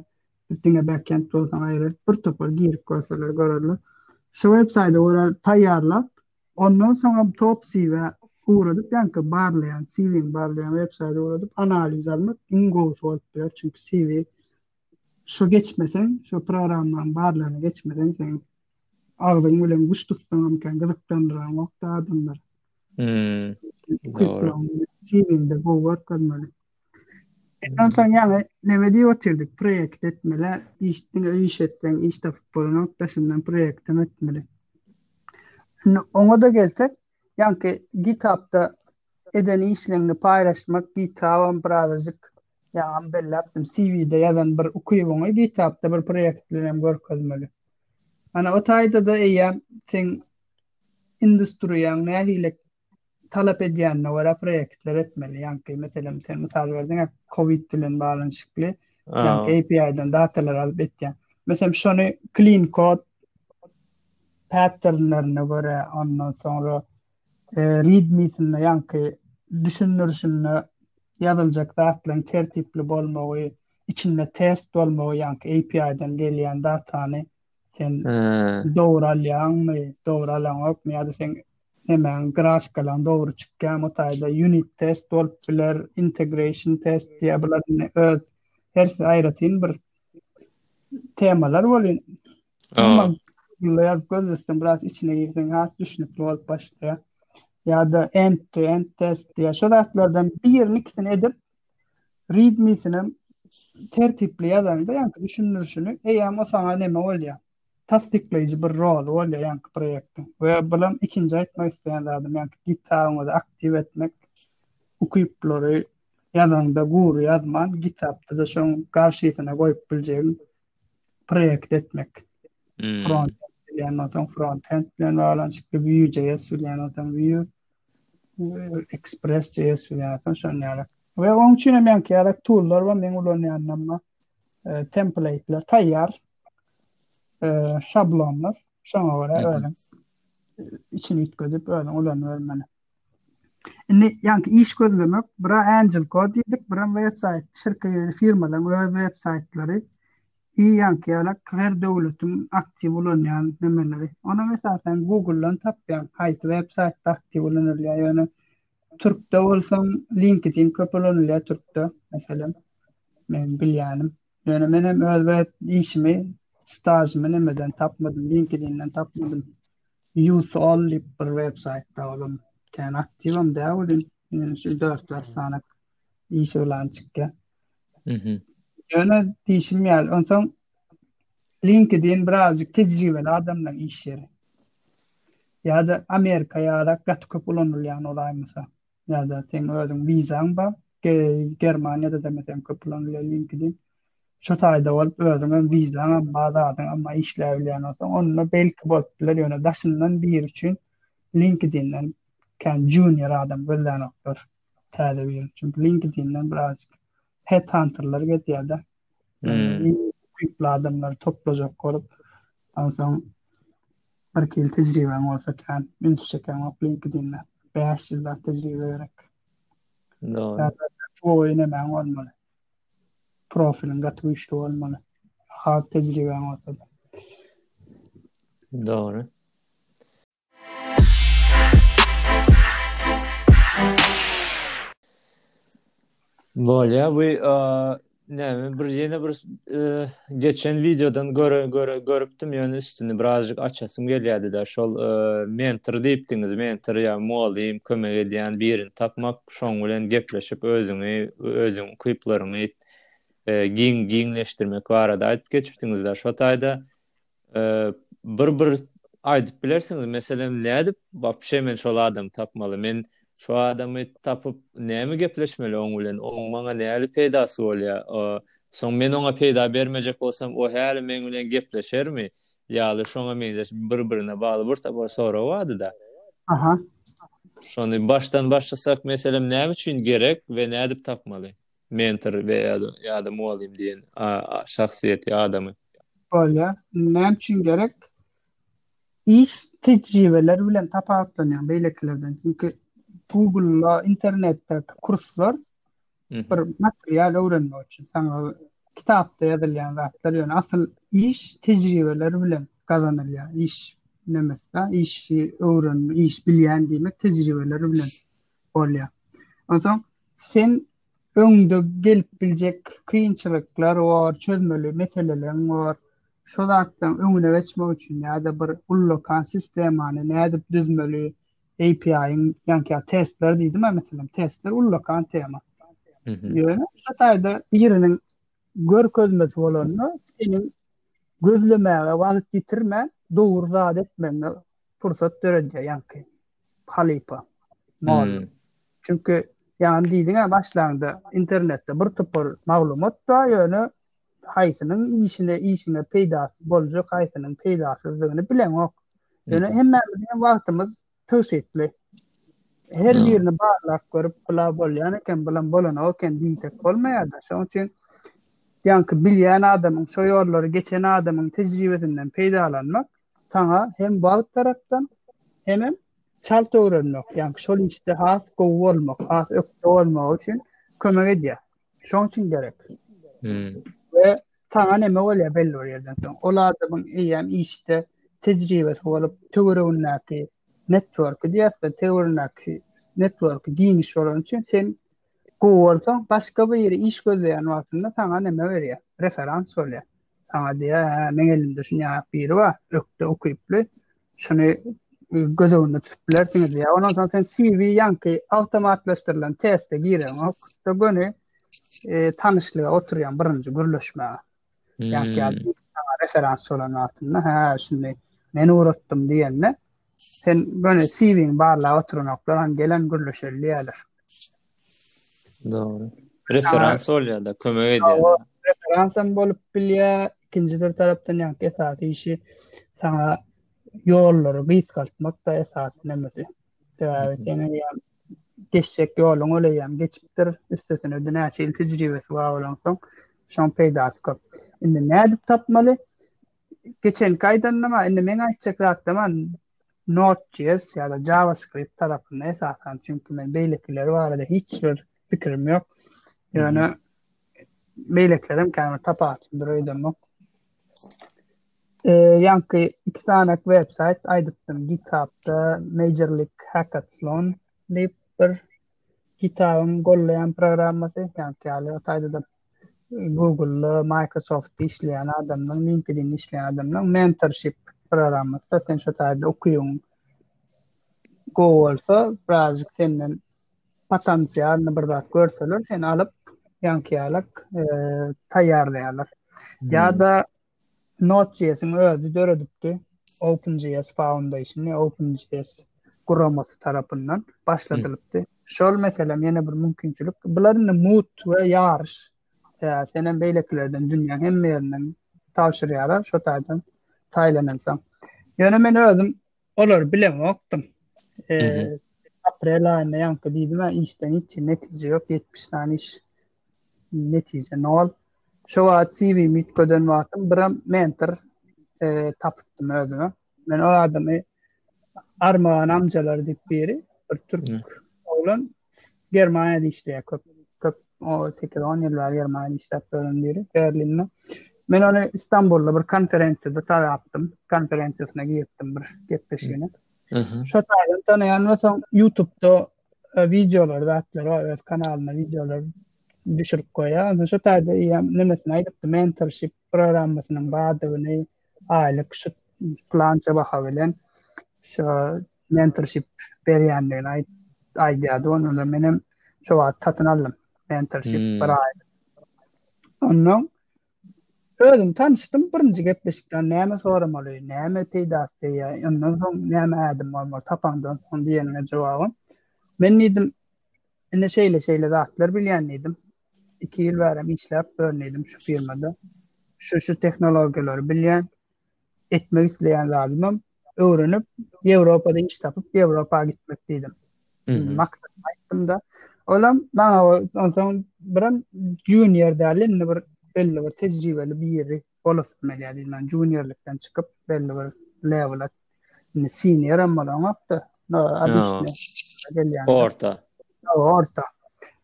Biz diňe backend bolsa aýry bir topar girip görseler görerler. Şu websaýty ora taýýarlap, ondan soňam top CV ugradyp ýanka barlaýan, CV barlaýan websaýty ugradyp analiz almak iň gowusy bolup biler. Çünki CV şu geçmeseň, şu programmanyň barlaryny geçmeseň sen agzyň bilen guş tutsaň hem kan gyzyklandyran ýok da adamlar. Hmm. Doğru. Sizin de bu görkezmeli. Ondan soň ýaňy näme diýip otyrdyk? Proýekt etmeli, iş diňe iş etseň, iş tapyp bolanok, daşyndan proýekt hem etmeli. Indi oňa-da gelsek, ýaňky GitHub-da eden işleňňi paýlaşmak, GitHub-am birazajyk ýaňam belläpdim, CV-de ýazan bir ukybyňy GitHub-da bir proýekt bilen hem görkezmeli. Ana o taýda-da eýýäm seň industriýaň nähili talap edýänine görä proýektler etmeli. Ýaňky meselem sen mysal berdiň, covid bilen baglanyşykly. Ýaňky API-den datalar alyp etýän. Meselem şony clean code patternlerine görä, ondan soňra e, readme-sinde ýaňky düşündirişinde ýazyljak zatlaryň tertipli bolmagy, içinde test bolmagy, ýaňky API-den gelýän datany Sen dogry alýaňmy, dogry alaňokmy ýa-da sen hemen grafikalaň dogry çykýarmy taýda unit test bolup biler, integration test ýa bular öz hersi aýratyn bir temalar bolýar. Amma ýaz gözleseň biraz içine girseň has düşünikli bolup başlaýar. Ýa-da end to end test ýa şu zatlardan birini ikisini edip Readmisinem tertipli ýazanda, ýaňky düşündirişini, eýýäm o saňa neme bolýar? Tassyklaýjy bir roly bolýar ýaňky proýektiň. We bulam ikinji aýtmak isleýän zadym, ýaňky GitHub-yňyzy aktiw etmek ukyplary ýazyňda gury ýazman, GitHub-da-da şoň garşysyna goýup biljegiň proýekt etmek. Frontend bilýän bolsaň, frontend bilen baglanyşykly, Vue.js bilýän bolsaň, Vue. Express JS ýa-da şonuň ýaly. We oň üçin hem ýaňky ýaly toollar we meň ulanýanlarym bar. E, template'ler taýýar. E, şablonlar. Şoňa görä özüm içini üýtgedip özüm ulanýarym meni. Indi ýaňky iş gözlemek, bira Angel Code diýdik, bira websayt, şirket, firmalaryň öz websaytlary. Ýi Ýank ýaly her döwletiň aktiw ulanýan nemeleri. Onam esasan Google-dan tapýaň haýsy web saýtda aktiw ulanylýar. Ýöne türkde bolsaň LinkedIn köp ulanylýar türkde meselem. Meniň bilýänim. Ýöne menem öz web işimi stažymy nemeden tapmadym LinkedIn-den tapmadym. Youthall diýip bir web saýtda olam kän aktiwem däl welin şu dört bäş sany iş ylany çykýar. Mhm. Ýöne diýşim ýaly, onsoň LinkedIn birazjyk tejribeli adamlaryň iş ýeri. Ýa-da Amerika ýa-da gaty köp ulanylýan olaý mysal. Ýa-da sen özüň wizaň bar, Germaniýada da meselem köp ulanylýar LinkedIn. Şu taýda bolup özüň hem wizaň hem bar adyň, emma işläp bilýän bolsaň, onda belki bolup biler, ýöne daşyndan biri üçin LinkedIn-den kän junior adam gözlänoklar. täze bir ýer. Çünki LinkedIn-den birazjyk headhunterlar gelýär-de. Ýüpli adamlary toplajak bolup, onsoň bir iki ýyl tejribeň bolsa kän, üns çekenok LinkedIn-de. Bäş ýyl zat tejribe gerek. Dogry. Gowy nemäň bolmaly? Profiliň gaty güýçli bolmaly. Has tejribeň bolsa-da. Dogry. Bolýar bu näme bir ýene bir geçen wideodan göre göre görüpdim ýöne üstüni birazjyk açasym gelýärdi da şol mentor diýipdiňiz mentor ýa mugallym kömek edýän birini tapmak şoň bilen gepleşip özüňi özüň ukyplaryňy giň giňleşdirmek barada aýdyp geçipdiňizda şo taýda bir bir aýdyp bilersiňiz meselem nädip wapşe men şol adamy tapmaly men şu adamy tapyp näme gepleşmeli oň bilen oň maňa näli peýdasy bolýa soň men oňa peýda bermejek bolsam o häli meň bilen gepleşermi ýaly şoňa meňzeş bir birine bagly bir tapar sorag bardyda aha şony başdan başlasak meselem näme üçin gerek we nädip tapmaly mentor we ýa-da mugallym diýen şahsyýeti, adamy. Bolýar. Näme üçin gerek? Iş tejribeleri bilen tapawutlanýaň beýlekilerden. Çünki Google-la, internetdäki kurslar bir material öwrenmek üçin, saňa kitapda ýazylýan zatlar, ýöne asyl iş tejribeleri bilen gazanylýar. Iş nemesde, işi öwrenmek, iş bilýän diýmek tejribeleri bilen bolýar. Onsoň sen öňde gelip biljek kynçylyklar bor, çözmeli meseleleriň bor. Şol zatlaryň öňüne geçmek üçin ýa-da bir ullakan sistemany nädip düzmeli, API-iň ýa-da testler diýdim-ä, meselem, testler ullakan tema. Ýöne şu taýda biriniň görkezmesi bolanda, seniň gözlemäge wagt ýitirmän, dogry zat etmegiňe pursat döredýär ýaňky. halypa. Mugallym. Çünki ýagny diýdiňä başlaňda internetde bir topar maglumat bar, ýöne haýsynyň işine, işine peýdasy boljak, haýsynyň peýdasyzdygyny bileňok. Ýöne hemmämiziň hem wagtymyz tygşytly. Her birini barlap görüp, bula bolýan eken, bulam bolanok eken diýsek bolmaýar-da. Şonuň üçin ýaňky bilýän adamyň, şo ýollary geçen adamyň tejribesinden peýdalanmak saňa hem wagt tarapdan hem çalt öwrenmek, ýa-ni şol işde has gowy bolmak, has ökde bolmak üçin kömek edýär. Şoň üçin gerek. Hmm. We saňa näme bolýar belli bir ýerden soň? Ol adamyň eýýäm işde tejribesi bolup, töweregindäki network diýýärse, töweregindäki network giňiş bolan üçin sen Gowy bolsaň, başga biri iş gözleýän wagtynda saňa näme berýär? Referans bolýar. Saňa diýýär, Hä, meň elimde şuny ýaýak biri bar, ökde ukyply, şuny göz öňünde tutup bilersiňiz diýýär. Ondan soň sen CV ýaňky awtomatlaşdyrylan teste gireňok-da göni e, tanyşlyga oturýaň birinji gürleşmäge. Ýa-da hmm. saňa referans bolan wagtynda, hä, şuny men ugrutdym diýende, sen göni CV-ni barlap oturanoklar, hem gelen gürleşeli diýerler. Dogry. Referans bolýar-da, kömek edýär. Referans hem bolup bilýär, ikinji bir tarapdan ýa esasy işi saňa ýollary gysgaltmak da esasy näme? Sebäbi seni geçjek ýoluň oleýem geçipdir, üstesine-de näçe ýyl tejribesi bar bolansoň, şoň peýdasy köp. Indi nädip tapmaly? Geçenki aýdandyma, indi meň aýtjak zatymam Node.js ýa-da JavaScript tarapynda esasan, çünki men beýlekiler barada hiç bir pikirim ýok. Ýöne beýlekilerem käbir tapawutlydyr öýdemok. Eee, ýaňky iki sany websaýt aýdypdym, GitHub-da Major League Hackathon diýip bir GitHub-yň gollaýan programmasy, ýaňky ýaly ýa taýda-da Google-da, Microsoft-da işleýän adamlaryň, LinkedIn-de işleýän adamlaryň mentorship programmasy, sen şu taýda okuwyň gowy bolsa, birazjyk senden potensialny bir zat görseler sen alyp ýaňkyýalak e, taýýarlaýarlar hmm. ýa-da Node.js-iň özi döredipdi OpenJS Foundation, OpenJS guramasy tarapyndan başladylypdy. Hmm. Şol meselem ýene bir mümkinçilik. Bular indi mut we ýaryş. Ýa sen hem beýlekilerden dünýäň hemme ýerinden tabşyrýarlar, şo taýdan saýlanansoň. Ýöne men özüm Olar bilemokdym. Eee aprel aýynda ýaňky diýdim, işden hiç netije ýok, 70 sany iş. Netije nol. Şo wagt CV-mi üýtgeden wagtym bir mentor eee tapypdym özüme. Men o adamy Armagan amjalar diýip biri, bir türk oglan Germaniýada işleýär köp. Köp o 8-10 ýyl bäri Germaniýada işläp ýören biri Berlinde. Men ony İstanbulda bir konferensiýada taýapdym. Konferensiýasyna girdim bir gepleşigine. Şo taýdan tanaýan we soň YouTube'da e, wideolar zatlar bar, öz kanalyna wideolar düşürip goýýar. Ondan şo taýda ýam nemesini aýdypdy, mentorship programmasynyň bardygyny, aýlyk şu plança baha bilen şu mentorship berýändigini aýt aýdýardy onda da men hem şo wagt satyn aldym mentorship hmm. bir aý ondan özüm tanyşdym birinji gepleşikden näme soramaly näme peýdasy diýýär ondan soň näme ädim bolmaly tapandan soň diýenine jogabym men diýdim indi şeýle şeýle zatlar bilýän diýdim iki ýyl bäri işläp görnedim şu firmada şu şu tehnologiýalary bilýän etmek isleýän zadymam öwrenip Ýewropada iş tapyp Ýewropa gitmek diýdim. Maksadymy aýtdym-da. Olam maňa onsoň biram junior däl, indi bir belli bir tejribeli biri bolasym gelýär diýdim. Juniorlikden çykyp belli bir lewela senior hem bolaňok-da, No, adişne. Gelýän. Orta. No, orta.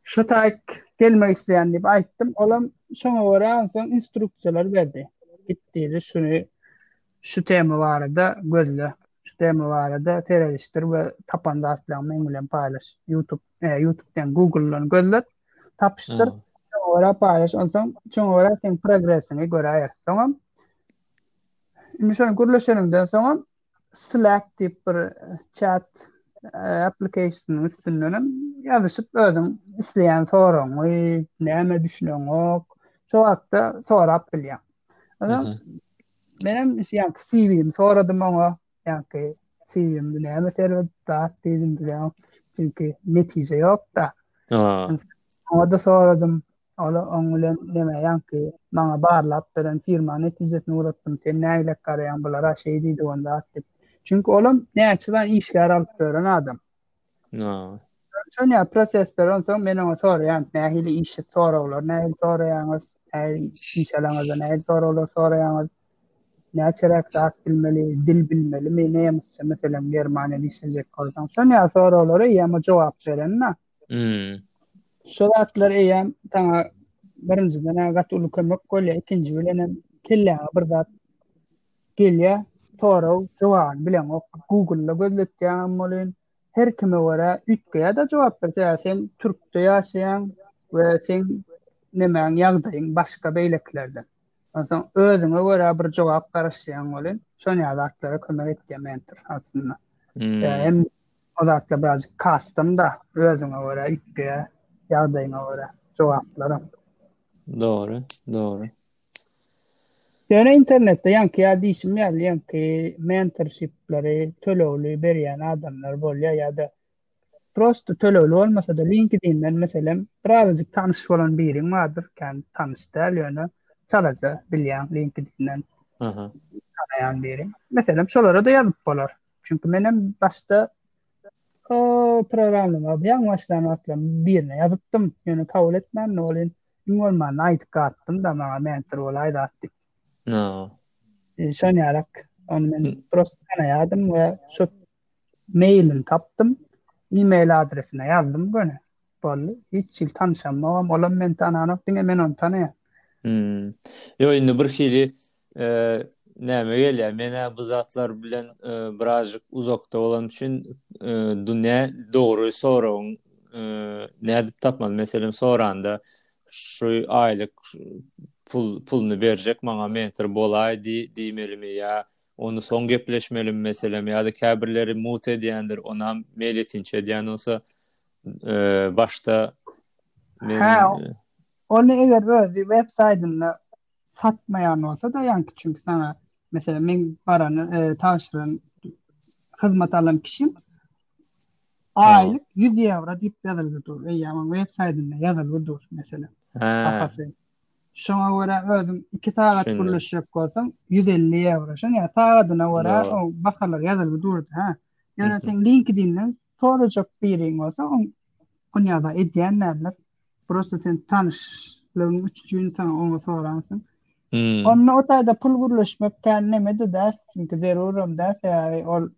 Şu taýk gelmek isleýän diýip aýtdym. Olam şoňa görä soň instruksiýalar berdi. Git diýdi, şuny şu tema barada gözle. Şu tema barada seredişdir we tapan zatlaryňy meň bilen paýlaş. YouTube, e, YouTube-dan Google-dan gözlet, tapyşdyr. Hmm. Şoňa görä paýlaş. Onsoň şoňa görä sen progresiňi göräýer. Soňam Indi şonu gürleşenimden soňam Slack diýip bir chat application üstündenem ýazyşyp özüň isleýän soragyňy, näme düşüneňok, şu wagtda sorap bilýär. Ana menem ýa CV-mi soradym oňa, ýa-ki CV-mi näme serwet dat diýdim bilýän. Çünki netije ýok-da. Oňa da soradym. Ol oň bilen näme ýaňky maňa barlap beren firmany netijesine ugratdym. Sen nägilek garaýaň bulara şeý diýdi on zat diýip. Çünki olam näçe sany işgär alyp beren adam. Noo. Şoň ýaly prosesler onsoň men oňa soraýan nähili iş soraglar nähili soraýaňyz nähili iş alaňyzda nähili soraglar soraýaňyz näçeräk zat bilmeli dil bilmelimi nemisçe meselem germaniýada işlejek bolsaň şoň ýaly soraglara eýýäm o jogap berenna Hmm. Şu zatlar eýem taňa birinjiden hem gaty uly kömek bolýar, ikinji bilen hem kelläňe bir zat gelýär, sorag jogabyny bilen ok. Google-da gözletýän hem bolýan. Her kime görä üýtgeýär-de jogap berse, sen türkde ýaşaýaň we sen nemäň ýagdaýyň başga beýlekilerden. Onsoň özüňe görä bir jogap garaşýaň bolýan. Şonýa zatlara kömek etýär mentor aslynda. Hmm. Hem O zatlar birazjyk kastam-da, özüňe görä, üýtgeýär, ýagdaýyňa görä jogaplaram. Dogry, dogry. Ýöne internetde ýaňky ýa diýşim ýaly ýaňky mentorship-leri tölegli berýän adamlar bolýar ýa-da prosta tölegli bolmasa-da LinkedIn-den meselem birazajyk tanyş bolan biriň bardyr, kän tanyş däl ýöne çalaja bilýäň LinkedIn-den tanaýan biri. Meselem şolara-da ýazyp bolar. Çünki men hem başda o programma bilen başlan wagtlar birine ýazypdym. Ýöne kabul etmän, nolin iň bolmanda aýdyp gatdym da maňa mentor bol aýdat diýip. No. E, şon ýarak. Ony men prosta tanaýadym we şu mailini tapdym. E-mail adresine ýazdym göni. Boldy. Hiç hili tanyşamogam. Olam meni tananok, diňe men ony tanaýan. Hümm. Ýok, indi bir hili näme gelýär, men-ä bu zatlar bilen birazjyk uzakda bolan üçin dünýä dogry soragyň nädip tapmaly? Meselem, soranda şu aýlyk pul puluny berjek maňa mentor bolaý diýmelimi ýa ony soň gepleşmelimi meselem ýa-da käbirleri mut edýändir, onam meýletinçe edýän bolsa, e, başda men Hä, e, ony eger öz web saýtynda satmaýan bolsa da, ýaňky çünki saňa mesela men baran, e, tabşyran hyzmat alan kişim aýlyk 100 ýewro diýip ýazylgy dur. Eýýämiň web saýtynda ýazylgy dur mesela. Hä. Bahasy. Şoňa görä özüm 2 sagat Şundan. gürleşjek bolsam 150 ýewro. Şoňa sagadyna görä Doğru. o bahalar ýazylgy durdy, hä. Ýöne sen LinkedIn-den Sorajak biriň bolsa, oň onýada edýän däldir. Prosta sen tanyşlygyň üçin sen oňa soransyň. Onda o taýda pul gürleşmek kän neme-de däl, çünki zeruram däl, sebäbi ol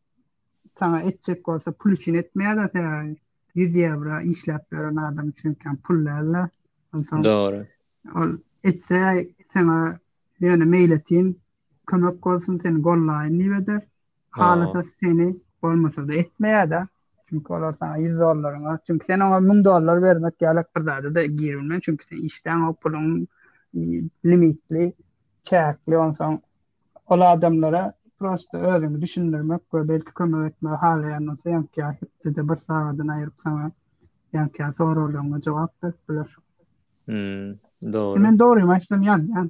saňa etjek bolsa pul üçin etmeýär-de, sebäbi ýüz ýewro işläp ýören adam üçin kän pul däl-de. Onsoň Dogry. ol etse, saňa ýöne meýletin kömek bolsun, seni gollaýyn diýip eder. Halysa seni bolmasa da etmeýär de. Çünki olar sana 100 dollaryň bar. Çünki sen oňa 1000 dollar bermek ýaly bir zada da girilmän, çünki sen işleň o puluň limitli, çäkli onsoň ol adamlara prosta özüňi düşündirmek we belki kömek etmegi halaýan bolsa ýa hepdede bir sagadyny aýryp sana ýa soraglaryňa jogap berip biler. Hmm, dogry. Men dogrymy aýtsam ýalýan.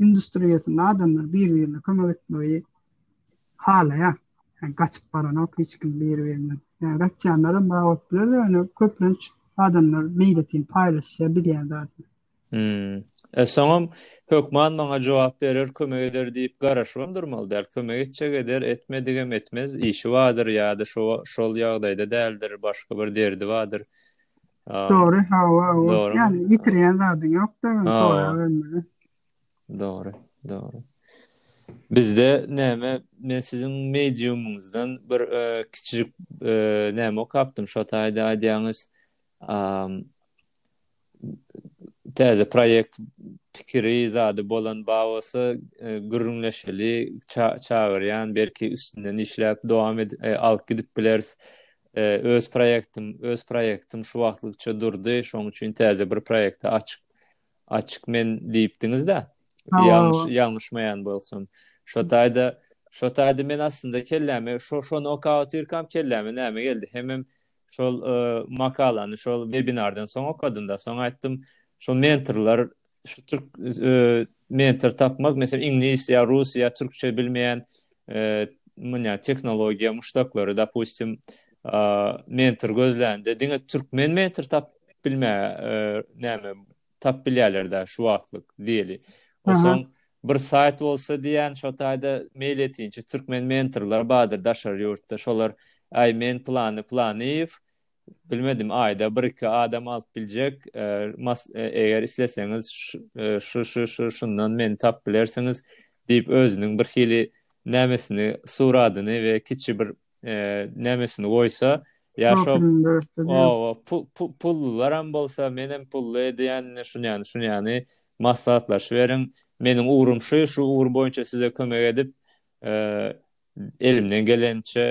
industriýasynda adamlar bir-birine kömek etmegi halaýar. Yani gaçyp baranok hiç kim bir-birine. Yani gaçýanlar hem bar bolup biler, ýöne köplenç adamlar meýletin paýlaşýar bilýän zadyny. Hmm. E soňam hökman maňa jogap berer, kömek eder diýip garaşybam durmaly däl. Kömek etjek eder, etmedigem etmez. Işi bardyr ýa-da şo şol ýagdaýda däldir, başga bir derdi bardyr. Dogry, hawa, hawa. Ýani ýitirýän zady ýok-da, soraga bermeli. Dogry, dogry. Bizde näme, men siziň mediumyňyzdan bir e, kiçijik e, näme okapdym, şo taýda aýdýaňyz, täze proýekt pikiri zady bolan bawasy e, gürrüňleşeli çagyrýan belki üstünden işläp dowam edip e, alyp gidip bileris Öz proýektim, öz proýektim şu wagtlykça durdy, şoň üçin täze bir proýekte açyk, açyk men diýipdiňiz-dä. Ýalňyş, ýalňyşmaýan bolsam. Şo taýda, şo taýda men aslynda kelläme, şo şony okap otyrkam kelläme näme geldi? Hemem şol e, makalany şol webinardan soň okadym-da, soň aýtdym, şo mentorlar, şu türk e, mentor tapmak, meselem, iňlis ýa rus ýa türkçe bilmeýän münýän tehnologiýa muşdaklary dopustim mentor gözlände diňe türkmen mentor tap bilme näme tap bilýärler da şu wagtlyk diýeli. Osaň bir saýt bolsa diýen şo taýda mail etinçi türkmen mentorlar bardyr daşary ýurtda şolar aý men plany planyýew Bilmedim aýda bir iki adam alyp biljek. Eger isleseňiz şu şu şu şundan meni tap bilersiňiz diýip özüniň bir hili nämesini suradyny we kiçi bir nämesini goýsa ýa şo owa pullular hem bolsa men hem pully edýän şunýany şunýany maslahatlaşyp beriň meniň ugrum şu şu ugur boýunça size kömek edip elimden gelençe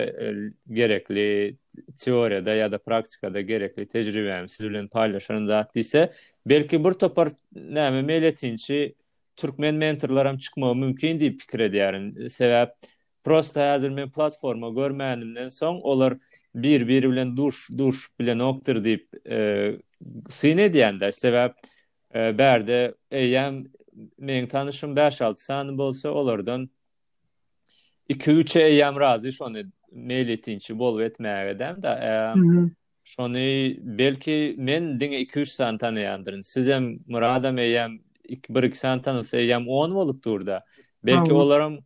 gerekli teoriýada ýa-da praktikada gerekli tejribämi siz bilen paýlaşaryn zat diýse, belki bir topar näme meýletinçi türkmen mentorlaram çykmagy mümkin diýip pikir edýärin. Sebäp prosta häzir men platforma görmänimden soň olar bir-biri bilen duş duşup bilenokdyr diýip e, syn edýän-de. Sebäp e, bärde eýýäm meň tanyşym 5-6 sany bolsa olardan 2-3 eýýam razy şony mail etinçi bolup etmäge edämde. Şony belki men diňe 2-3 san tanaýandyryn. Sizem Muradam eýýam 1-2 san tanasa eýýam 10 bolup durda. Belki olaram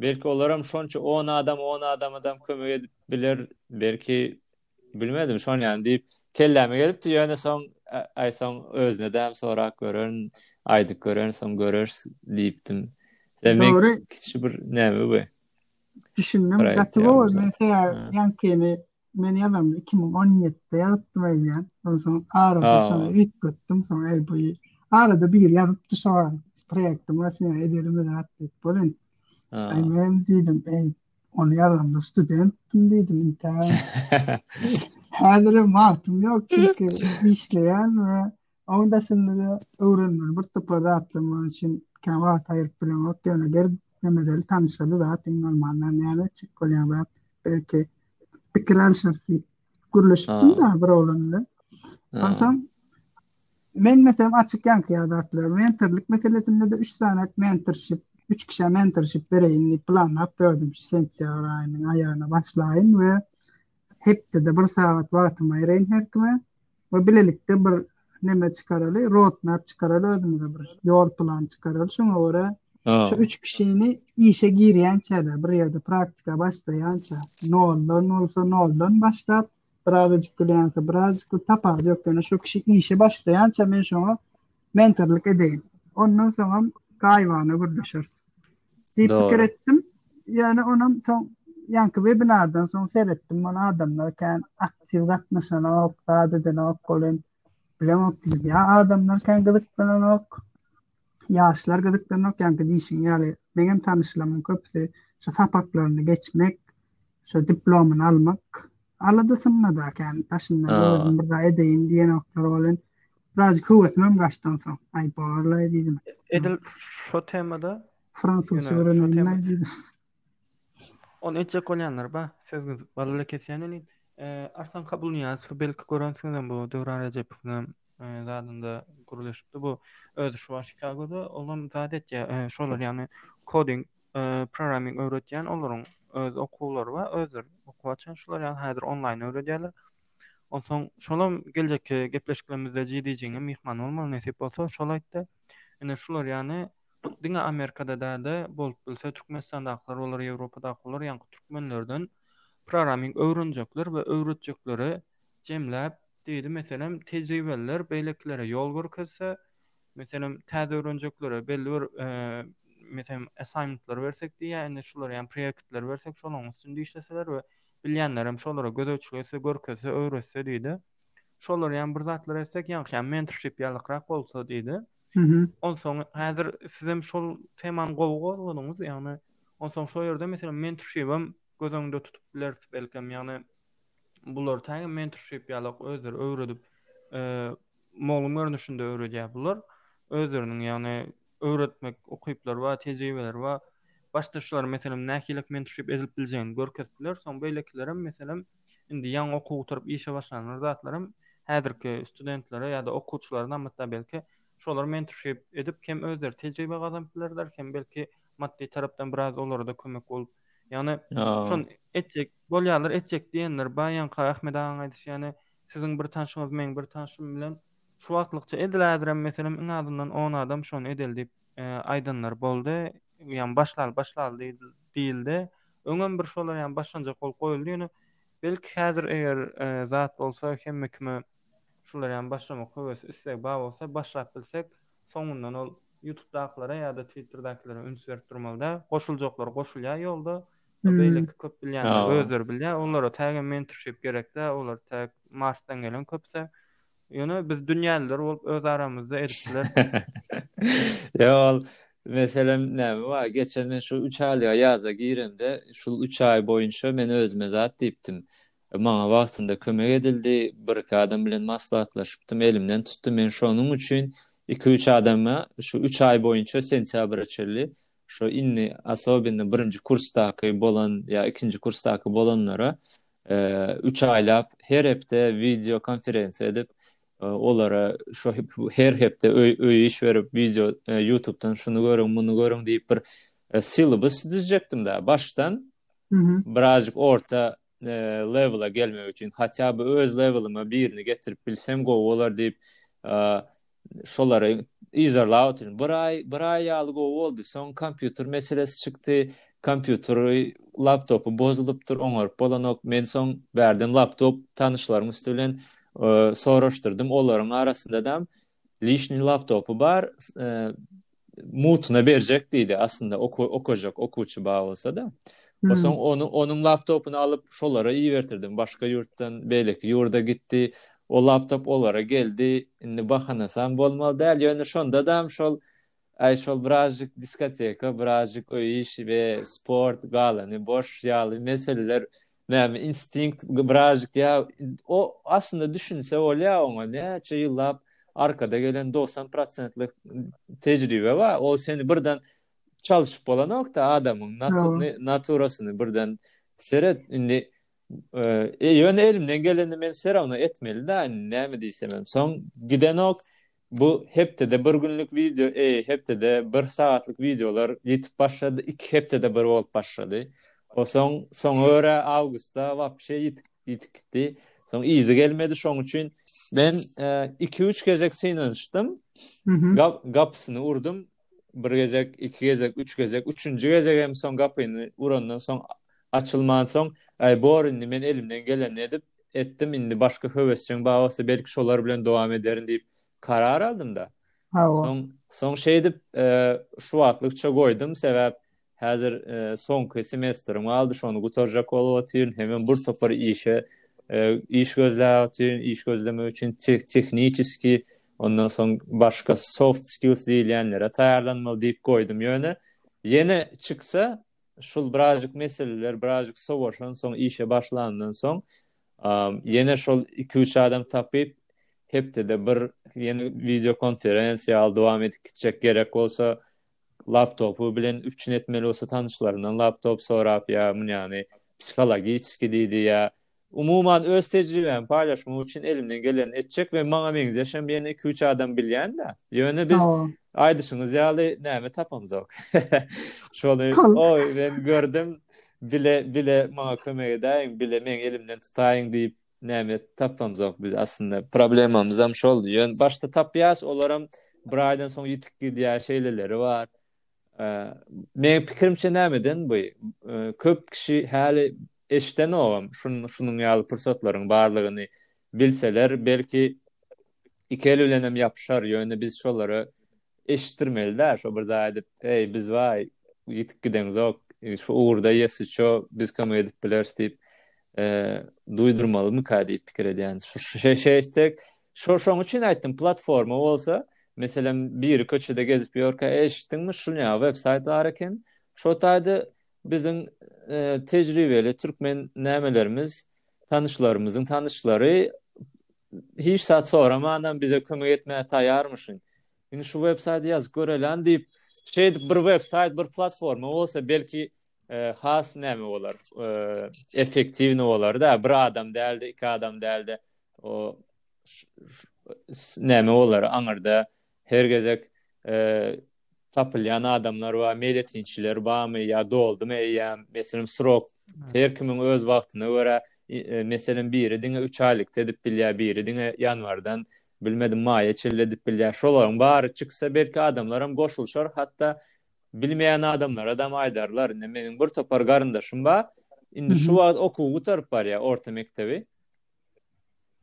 belki olaram şonça 10 adam 10 adama da kömek edip biler. Belki Bilmedim, şon ýany diýip, kelläme gelipdi, ýöne soň, aý, soň özüne däm sorap gören, aýdyp gören, soň göreris diýipdim. Dogry. Kiçi bir näme bu? Düşündim, gaty gowy, men seýä ýankyny men ýazam 2017-de ýazypdym aýdýan. Onsoň arada şony üýtgetdim, soň aý bu. Arada bir ýazypdy şo proýektim, şeýle ederim zat diýip, bolun. Aý men diýdim, aý Onu ýazanda studentdim diýdim intern. Häzir hem wagtym ýok çünki işleýän we onda şunda öwrenmeli bir topar zatlaryň üçin käm wagt aýryp bilemok. Ýöne bir hemedeli tanşaly zat iň bolmanda näme çyk bolýan zat belki pikir alşarsyň. Gürleşipdim da bir oglan bilen. Onsoň Men meselem açyk ýaňky zatlar mentorlik meselesinde de üç sany mentorship üç kişä mentorship bereýin diýip planlap gördüm şu sentýabr aýynyň aýagyna başlaýyn we hepdede bir sagat wagtymy aýraýyn her kime we bilelikde bir neme çykaraly road map çykaraly özümize bir ýol plan çykaraly şoňa görä şu üç kişini işe girýänçä bir ýerde praktika başlaýança noldan bolsa noldan başlap Birazajyk gülýänkä, birazajyk-da tapagy ýok. Ýöne şo kişi işe başlaýança men şoňa mentorlyk edeýin. Ondan soňam gaýybana gürleşeris. Diýip Dogry. pikir etdim. Ýöne onam soň ýaňky webinardan soň seretdim, muny adamlar kän aktiw gatnaşanok, zat edenok, bolin bilemok diýdi. Ýa adamlar kän gyzyklananok. ýaşlar gyzyklanok, ýaňky diýşiň ýaly, meňem tanyşlarymyň köpüsi şu sapaklaryny geçmek, şu diplomyny almak aladasynda-da ekeni, daşyndan özüm bir zat edeýin diýenoklar welin, birazajyk höwesimem gaçdy onsoň, aý borlaý diýdim. Edil şu temada fransuzça öwreneýin-le diýdim. Ony etjek bolýanlar bar, söz gyzyk. Balla kesýän indi. Arslan Kabulnyýazowy belki görensiňizem bu Döwran Rejepowyň hem zadynda gürleşipdi bu. Özi şu wagt Çikagoda, olam zat etýär. Şolar ýaly koding, programming öwretýän olaryň öz okuwlary bar, özleri okuw açan. Şolar ýaly häzir onlaýn öwredýärler. Onsoň şolam geljekki gepleşiklerimizde JDG-niň myhmany bolmaly nesip bolsa, şol aýtdy. Ine şular ýaly Bu diňe Amerikada dälde, bolup bilse Türkmenistandakylar bolar, Ýewropadaky bolar, ýaňky türkmenlerden proraming öwrenjekler we öwretjekleri jemläp, diýdi, meselem, tejribeliler beýlekilere ýol görkezse, meselem, täze öwrenjeklere belli bir, meselem, assignmentler bersek diýýär, indi şular ýaly proýektler bersek, şolaryň üstünde işleseler we bilýänlerem şolara gözegçilik etse, görkezse, öwretse diýdi. Şolar ýaly bir zatlar etsek, ýaňky ýaly mentorship ýalykrak bolsa diýdi. Onsoň häzir sizem şol temany gowy gozgadyňyz, ýagny onsoň şol ýerde meselem mentorship-em göz öňünde tutup bileris belkem, ýagny bular täze mentorship ýaly özleri öwredip, mugallym görnüşinde öwredýär bular. Özleriniň ýagny öwretmek ukyplary bar, tejribeleri bar. Başda şular meselem nähili mentorship edilip biljegini görkezip bileris, soň beýlekilerem meselem indi ýaňy okuw gutaryp işe başlanlar zatlaram häzirki studentlere ýa-da okuwçylara nambatda belki şolar mentorship edip hem özleri tejribe gazanyp bilerler hem belki maddy tarapdan biraz olara-da kömek bolup ýagny şon etjek bolýarlar etjek diýenler baý ýaňky Ahmet agaň aýdyşy ýaly siziň bir tanşyňyz meň bir tanşym bilen şu wagtlykça edil häzirem meselem iň azyndan on adam şony edeli diýip aýdanlar boldy, ýagny başlaly başlaly diýildi. Öňem bir şolar ýagny başlanjak bolup goýuldy ýöne belki häzir eger zat bolsa hemme kime şular ýagny başlamak höwesi isleg bar bolsa başlap bilsek soňundan ol ýutubdakylara ýa-da twitterdakilere üns berip durmaly däl. Goşuljaklar goşulýar ýolda. Hmm. Beýleki köp bilýänler özleri bilýär. Olara tägem mentorship gerek däl. Olar täk Marsdan gelen köpse. Ýöne biz dünýäliler bolup öz aramyzda edip bileris. Ýa ol meselem näme bar? Geçen men şu 3 aýlyga ýaza giremde, şu 3 aý boýunça men özüme zat diýipdim. Maňa wagtynda kömek edildi, birki adam bilen maslahatlaşypdym, elimden tutdy. Men şonuň üçin iki-üç adama şu 3 aý boýunça sentýabra çenli şu indi asobinno birinji kursdaky bolan ýa ikinji kursdaky bolanlara Üç aýlap her hepde wideo konferensiýa edip, olara şo her hepde öý iş berip wideo ýutubdan şuny görüň, muny görüň diýip bir syllabus düzjekdim da başdan. Birazjyk orta lewela gelmek üçin, hatýa-da öz lewelime birini getirip bilsem gowy bolar diýip, şolary yzarlap otyryn. Bir aý, bir aý ýaly gowy boldy. Soň kompýuter meselesi çykdy. Kompýuteri, laptopy bozulypdyr, oňaryp bolanok. Men soň bärden laptop tanyşlaryň üsti bilen e, soraşdyrdym. Olaryň arasynda da lişni laptopy bar. E, mutuna berjek diýdi. Aslynda okajak okuwçy bar bolsa-da. Hmm. Oson onu onun laptopunu alyp şolara ibertirdim. Başga yurtdan belek yurda gitti. O laptop olara geldi. Indi bahanasam bolmaly däl. Ýöne şonda da şol ay şol birazcık diskoteka, birazcık öýüş we sport galany boş ýaly meseleler näme instinkt birazjyk ýa o aslynda düşünse bolýar oňa näçe ýyllap arkada gelen 90 prosentlik tejribe bar ol seni birden çalşyp bolanokda adamyň naturasyny birden seret indi e, e, ýöne elimden geleni men serawna etmeli da näme diýsem hem soň gidenok Bu hepdede bir günlik wideo eý hepdede bir sagatlyk wideolar ýetip başlady iki hepdede bir bolup başlady osaň soňa görä awgustda wapşe ýitip ýitip gitdi soň yzy gelmedi şoň üçin men e, iki üç gezek synanyşdym gapysyny urdum bir gezek, iki gezek, üç gezek, üçünji gezek hem soň gapyny urandan soň açylmansoň, äý bor indi men elimden gelenini edip etdim, indi başga höwesjeň bar bolsa belki şolar bilen dowam ederin diýip karar aldym-da. Soň soň şeýdip şu wagtlykça goýdum, sebäp Häzir soňky semestrim galdy, şony gutarjak bolup otyryn. Hemem bir topar işe iş gözläp otyryn. Iş gözlemek üçin tehniçeski, ondan soň başga soft skills diýilýänlere taýýarlanmaly diýip goýdum. Ýöne ýene çyksa, şul birazjyk meseleler, birazjyk sowaşan soň işe başlandan soň, ýene şol 2-3 adam tapyp, hepdede bir ýene wideokonferensiýa ýaly dowam edip gitjek gerek bolsa, laptopy bilen üpjün etmeli bolsa tanyşlaryndan laptop sorap ýa munýany psihologiçeski diýdi ýa umuman öz tejribämi paýlaşmak üçin elimden gelenini etjek we maňa meňzeşem ýene iki üç adam bilýända ýöne biz aýdyşyňyz ýaly näme tapamzok şony oý men gördüm bile bile maňa kömek edäýiň bile meň elimden tutaýyň diýip Näme tapamzok biz aslynda problemamyzam şol. Ýön başda tapýas, olaram bir aýdan soň ýitip gidýär, şeýleleri bar. Men pikirimçe nämeden bu? Köp kişi häli eşden ogam şun şunuň ýaly pursatlaryň barlygyny bilseler belki iki el bilenem ýapyşar, ýöne biz şolara eşitdirmeli dä şo bir zat edip eý biz waý ýitip gideňzok şu ugurda ýesi ço biz kömek edip bileris diýip e, duýdurmalymyka diýip pikir edýän şeýsek şey, şey, şo şoň üçin aýtdym platforma bolsa meselem biri köçede gezip ýörkä eşitdiňmi şu ýa web saýt bar eken şo taýda biziň e, tejribeli türkmen nämelerimiz tanyşlarymyzyň tanyşlary hiç zat soramanam bize kömek etmäge taýýarmyşyn. Indi şu web saýty ýazyp görelän diýip, şeýdip bir web saýt, bir platforma bolsa belki e, has näme bolar? E, effektiwni bolar da, bir adam däldi, iki adam däldi. O näme bolar? Aňyrda Her gezek tapylýan adamlar bar, meýletinçiler barmy ýa doldumy eýýäm, meselem srok her kimiň öz wagtyna görä, meselem biri diňe üç aýlykda edip bilýär, biri diňe ýanwardan bilmedim maýa çenli edip bilýär, şolaryň bary çyksa belki adamlaram goşulyşar, hatda bilmeýän adamlaradam aýdarlar, indi meniň bir topar garyndaşym bar, indi şu wagt okuwy gutaryp barýar orta mekdebi,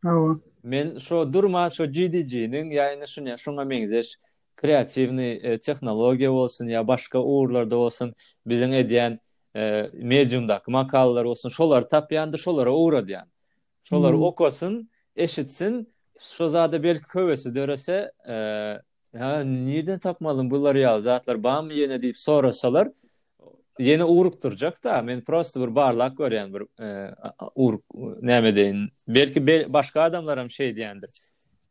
Hawa. Men şo durma şo GDG-niň ýa indi şuny şuňa meňzeş kreatiwny e, tehnologiýa bolsun ýa başga ugurlarda bolsun biziň edýän e, mediumdaky makalalar bolsun şolary tapýandy şolara ugradýan. Şolary hmm. okasyn, eşitsin, şo zada belki köwesi dörese, e, Hä, nirden tapmalym bular ýaly zatlar barmy ýene diýip sorasalar, ýene urup durjak-da. Men prosta bir barlak görýän bir e, urup näme deýin. Belki başga adamlar hem şeý diýendir.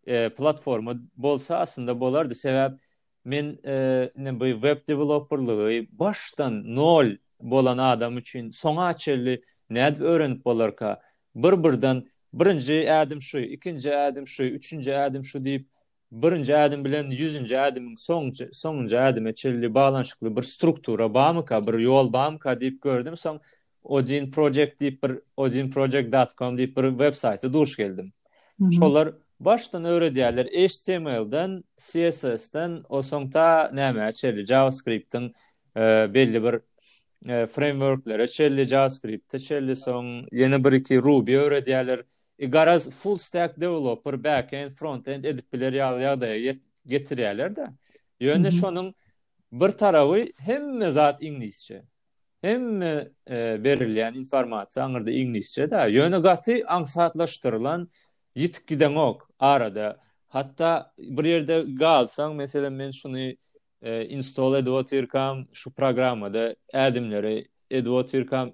E, platforma bolsa aslynda bolardy. Sebäp men e, ne bu web developerlygy başdan nol bolan adam üçin soňa çelli nädip öwrenip bolarka? Bir-birden birinji ädim şu, ikinji ädim şu, üçünji ädim şu diýip birinji ädim bilen ýüzünji ädimiň soňunjy ädime çenli baglanyşykly bir struktura barmyka, bir ýol barmyka diýip gördüm, soň Odin Project diýip bir odinproject.com diýip bir web saýta duş geldim. Şolar başdan öwredýärler HTML-den, CSS-den, o soň ta nämä çenli JavaScript-iň belli bir frameworklere çelli JavaScript-e çelli soň ýene bir iki Ruby öwredýärler. E, garaz full stack developer backend frontend edip biler ýaly ýagdaýa getirýärler de. Ýöne şonuň bir tarawy hemme zat iňlisçe. Hemme e, berilýän informasiýa aňyrda iňlisçe de. Ýöne gaty aňsatlaşdyrylan ýitip gidenok arada. Hatda bir ýerde galsaň, meselem men şuny install edip otyrkam şu programmada ädimleri edip otyrkam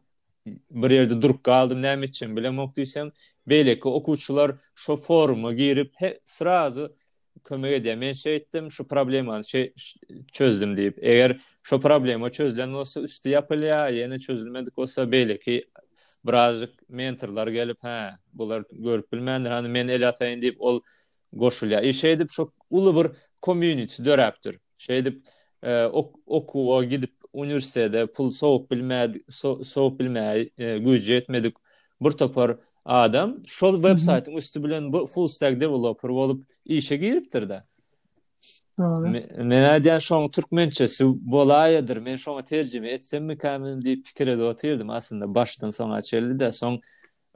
bir ýerde durup galdym näme üçin bilemok diýsem beýleki okuwçylar şu foruma girip he srazu kömek edýär men şeýtdim şu problemany şe çözdüm diýip eger şu problema çözlen bolsa üsti ýapylýar ýene çözülmedik bolsa beýleki birazjyk mentorlar gelip hä bular görüp bilmändir hany men el ataýyn diýip ol goşulýar. I şeýdip şu uly bir community döräpdir. Şeýdip okuwa gidip uniwersitete pul sowup bilmädi, sowup bilmäi güýji ýetmedik bir topar adam şol web saýtyň üsti bilen bu full stack developer bolup işe giripdir da. Men aýdýan şoň türkmençesi bolaýadyr. Men şoňa terjime etsem mikämin diýip pikir edip otyrdym aslynda başdan soňa çelli de soň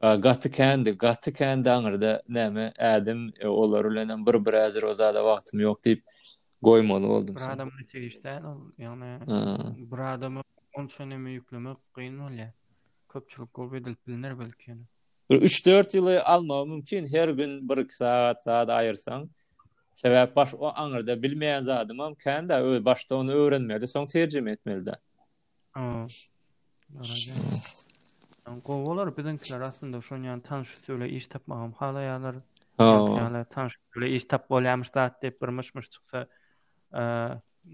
A gaty kändi, gaty kän daňyrda näme ädim, olar bilenem bir biräz rozada wagtym ýok diýip goýmaly boldum. Bir adamda tegiş däl ol, ýagny bir adama onça näme ýüklemek gyn bolýar. Köpçülik bolup edilip bilner belki ýöne. Bir üç-dört ýyly almagy mümkin, her gün bir-iki sagat zat aýyrsaň. Sebäp baş aňyrda bilmeýän zadymam kän-dä, başda ony öwrenmeli, soň terjime etmeli-dä. Ýa gowy bolar biziňkiler aslynda şon ýan tanyş usuly iş tapmagam halaýarlar. Ha. Ýa tanyş usuly iş tap bolýarmyş zat diýip bir myş-myş çyksa.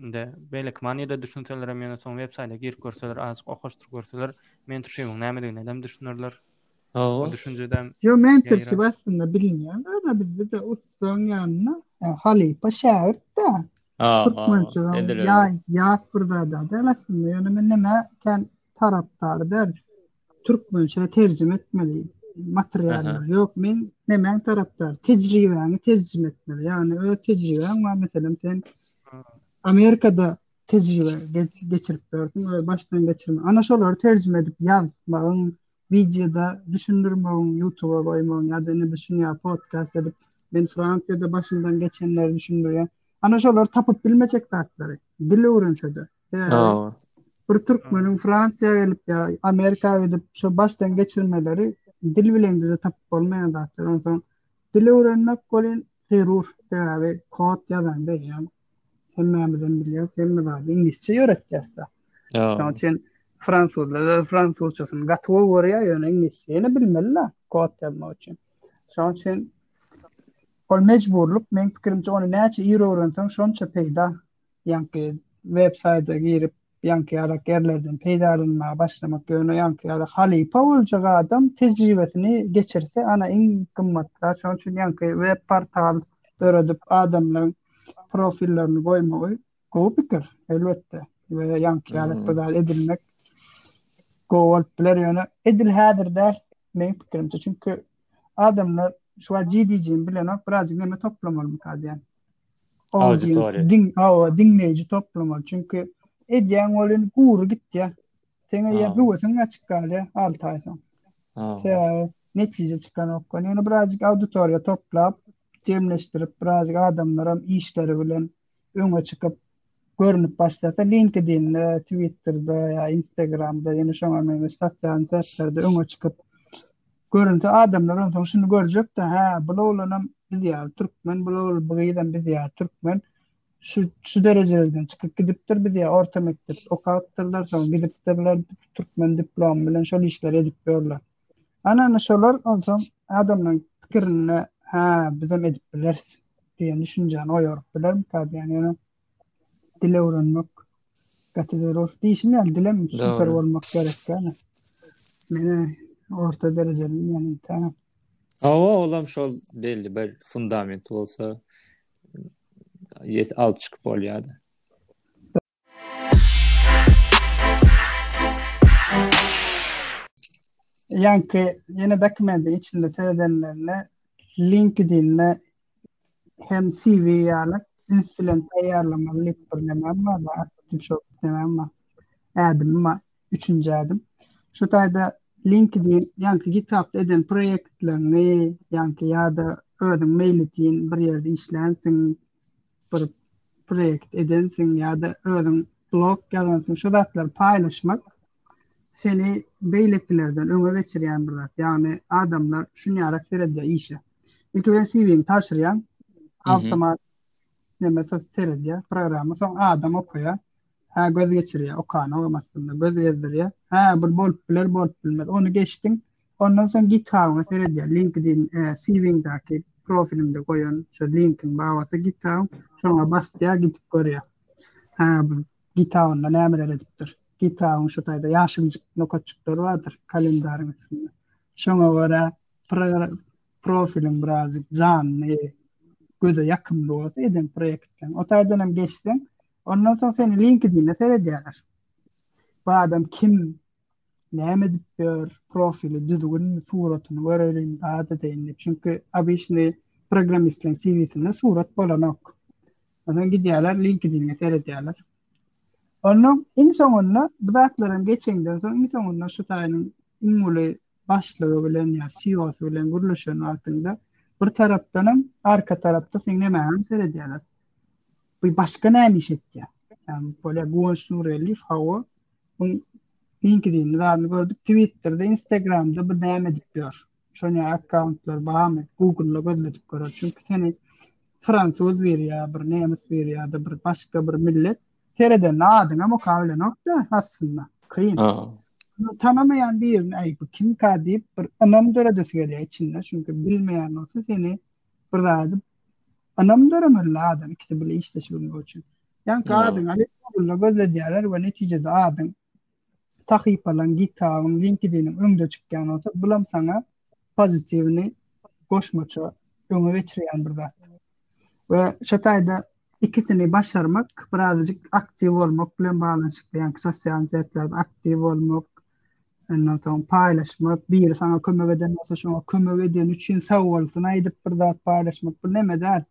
Inde beýleki manyda düşünseler hem ýöne soň websaýta girip görseler azk okaşdyr görseler men tüşümiň nämedigine hem düşünerler. Ha. O düşünjede. Ýo men tüşüp aslynda bilmeýän zat bizde de ussaň ýanyna halypa şägirt de. Türkmençe ýaý ýat bir zat däl aslynda. Ýöne men näme kän tarapdary däl. Türkmençe terjime etmeli materiallar. Ýok, men näme tarapdar? Tejribäňi terjime etmeli. Ýagny öz tejribäň bar, meselem sen Amerikada tejribe geçirip gördüm, başdan geçirme. Ana şolary tercime edip ýazmagyň Wideoda düşündirmegin ýutuba goýmagyn ýa-da indi biz şuny ýa podcast edip men Fransiýada başymdan geçenleri düşündirýän. Ana şolary tapyp bilmejek zatlary. Dil öwrensede. Sebäbi bir türkmeniň Fransiýa gelip ýa Amerika gidip şu başdan geçirmeleri dil bilen bize tapyp bolmaýan zatlar. Onsoň dil öwrenmek bolýan Zerur, sebäbi kod ýazanda eýýäm hemmämizem bilýäs, hemme zady iňlisçe ýöretýäs-de. Şonuň üçin fransuzlar fransuzçasyny gaty gowy görýär, ýöne iňlisçe ýene bilmeli-le kod ýazmak üçin. Şonuň üçin ol mejburlyk, meň pikirimçe, ony näçe ir öwrenseň, şonça peýda. ýaňky websaýta girip, ýaňky ýalak ýerlerden peýdalanmaga başlamak, ýöne ýaňky ýala halypa boljak adam tejribesini geçirse, ana iň gymmat zat. Şonuň üçin ýaňky web portal döredip, adamlaryň profillerini goýmagy gowy pikir, elbetde. We ýaňky ýala hmm. bu zat edilmek gowy bolup biler, ýöne edil häzir däl, meň pikirimçe. Çünki adamlar şu an GDG-ni bilenok, birazcık neme toplamaly mı kadyan? Auditoriýa. Diň, awa, diňleýji topluma. Çünki edýän ol indi gury gitýär. Seň eýer höwesiň açyk galýar, alty aý soň. Sebäbi netije çykanok. Ýöne birazjyk auditoriýa toplap, jemleşdirip, birazjyk adamlaram işleri bilen öňe çykyp, görnüp başlasa, LinkedIn-de, Twitter-de ýa Instagram-da, ýene şoňa meňzeş sosial serişdelerde öňe çykyp görünse, adamlar onsoň şuny görjek-de, hä, bul oglanam biz ýaly türkmen, bul ogul, bu gyzam biz ýaly türkmen. Şu, şu derejelerden çykyp gidipdir, biz ýa orta mekdep okapdyrlar, soň gidipdirler, türkmen diplomy bilen şol işleri edip ýörler. Ana şolar onsoň adamlaryň pikirinde ha bizem edip bileris diýen düşünjäni oýaryp biler diýen ýöne dil öwrenmek gaty zerur. Diýişim ýaly dilem süper bolmak gerek ýaly. Mene orta derejeli ýaly ta. Hawa, olam şol belli bir fundament bolsa ýet alyp çykyp bolýar. Ýaňky ýene dokumentin içinde seredenlerinde LinkedIn-de hem CV ýaly ünsülen taýýarlamaly link bir näme bar, artykly şok näme bar. Ädim bar, üçünji ädim. Şu taýda LinkedIn ýaňky GitHub eden proýektlerini, ýaňky ýa-da özüň mail etýin, bir ýerde işlänsiň, bir proýekt edensiň ýa-da özüň blog ýazansyň, şu zatlary paýlaşmak seni beýlekilerden öňe geçirýän bir zat. Ýagny adamlar düşünýärä seredýär işe. Ilki bilen CV-ni tabşyrýaň, awtomat näme seredýär, programma, soň adam okaýar. Hä, göz geçirýär, okan, ogamazdan-da göz gezdirýär. Hä, bir bolup biler, bolup bilmez. Ony geçdiň, Ondan soň GitHub-a seredýär. LinkedIn CV-ňdäki profiliňde goýan şo linkiň babasy GitHub, şoňa basýar, gidip görýär. Hä, bu GitHub-ynda nämeler edipdir? GitHub-yň şu taýda ýaşyljyk nokatjyklary bardyr kalendaryň üstünde. Şoňa görä profiliň birazjyk janly, göze ýakymly bolsa eden proýektiň, o taýdan hem geçseň, ondan soň seni LinkedIn-de seredýärler. Bu adam kim? näme edip ýör, profili düzgünmi, suratyny göreýin zat edeýin diýip. Çünki obişni programmistleň CV-sinde surat bolanok. Ondan gidýärler, LinkedIn-e seredýärler. Ondan iň soňunda bu zatlaryň geçenden soň iň soňunda şu taýynyň iň uly başlygy bilen ýa CEO-sy bilen gürleşen wagtyňda bir tarapdan hem arka tarapda sen nämäni seredýärler. Bu başga näme iş etýär? Yani böyle Guwanç Nurelli, Fao, Gün LinkedIn zadyny gördük. Twitter'da, Instagram'da bir näme edip ýör. Şoňa akkauntlar bamy, Google'da gözledip görer. Çünki seni fransuz bir ýa bir nemes bir ýa da bir başga bir millet sereden adyňa mukabele nokta aslynda. Kyn. Tanamaýan birini aýyp kimka diýip bir ynam döredesi gelýär içinde. Çünki bilmeýän bolsa seni bir zady ynam döremeli adam ikisi bile işleşmek üçin. Yani kadın hani Google'da gözledýärler we netijede adın sahypalan GitHub'un, LinkedIn'in öňde çykýan olsa, bulam sana pozitivini goşmaça öňe geçirýän bir zat. Ve şu taýda ikisini başarmak, birazcık aktiv olmak bilen bağlanşykly, yani sosyal aktiv olmak, Ondan soň paýlaşmak, biri sana kömek eden bolsa, şoňa kömek eden üçin sag bolsun aýdyp bir zat paýlaşmak, bu näme däl?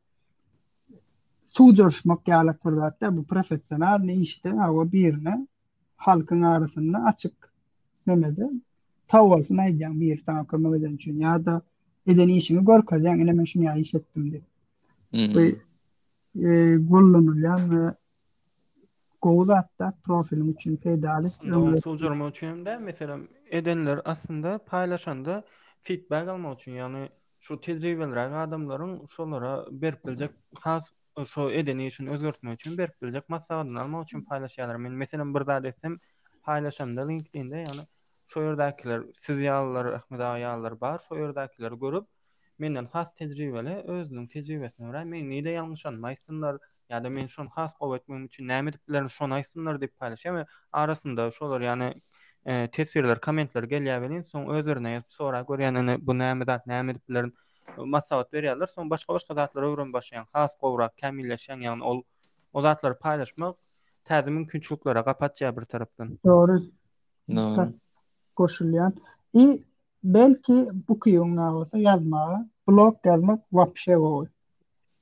Suw joruşmak ýaly bir zat da, bu professional işde hawa birine halkyň arasynda açyk nämede sag bolsun aýdýan bir sana kömek eden üçin ýa-da eden işini görkezýän, ine men şuny iş etdim diýip. Bu gollanylýan we Gowy zatda profiliň üçin peýdaly. Öňe sowjurmak üçin hem däl, meselem, edenler aslynda paýlaşanda feedback almak üçin, ýagny şu tejribeliräk adamlaryň şolara berip biljek has şu eden işini özgertmek üçin berip biljek maslahatyny almak üçin paýlaşýarlar. Men meselem bir zat etsem paýlaşanda LinkedIn-de, ýagny şu ýerdekiler siz ýalylar, Ahmet aga ýalylar bar, şu ýerdekileri görüp menden has tejribeli özüniň tejribesine görä meňi-de ýalňyşanymy aýtsynlar, ýa-da men şony has gowy etmegim üçin näme edip bilerin şony aýtsynlar diýip paýlaşýan we arasynda şolar ýany teswirler kommentler gelýär welin soň özlerine ýazyp sorap görýän ene bu näme zat näme edip bilerin maslahat berýärler soň başga başga zatlary öwrenip başlaýan has gowrak kämilleşýän ýagny ol o zatlary paýlaşmak täze mümkinçiliklere gap açýar bir tarapdan dogry dogry goşulýan i belki bu küýüň naglysy ýazmaga blog ýazmak wapşe gowy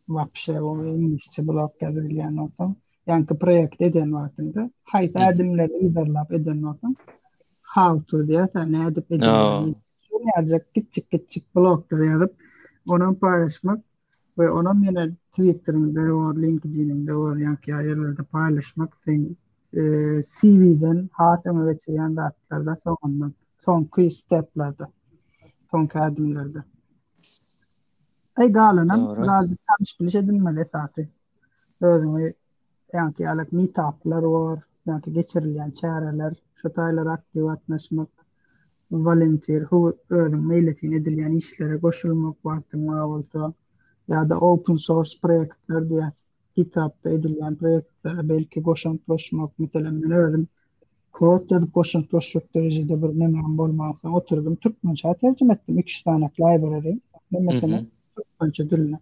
wapşe o iňlisçe blog ýazyp bilýän bolsaň, ýaňky proýekt eden wagtyňda haýsy ädimleri yzarlap eden bolsaň, how to diýýärsen, nädip edýän. Şol ýazjak kiçik-kiçik bloglar ýazyp, ony paýlaşmak we ony meni Twitteriňde we LinkedIniňde we ýaňky ýerlerde paýlaşmak sen e, CV-den has öňe geçýän zatlarda soňundan, soňky steplerde, soňky ädimlerde. Hey galanam biraz tanış biliş edinmeli esasy. Özüňi sanki alak meetuplar var, sanki geçirilen çareler, şu taylar aktiv atnaşmak, volunteer, hu özüň meyletin edilen işlere goşulmak vaktin var olsa, ya da open source proyektler diye GitHub-da edilýän proýektlere belki goşantlaşmak, meselem, men özüm kod ýazyp goşantlaşjak derejede bir nämem bolmansoň, oturdym türkmençä terjime etdim iki-üç sany library, hemmesini türkmençe diline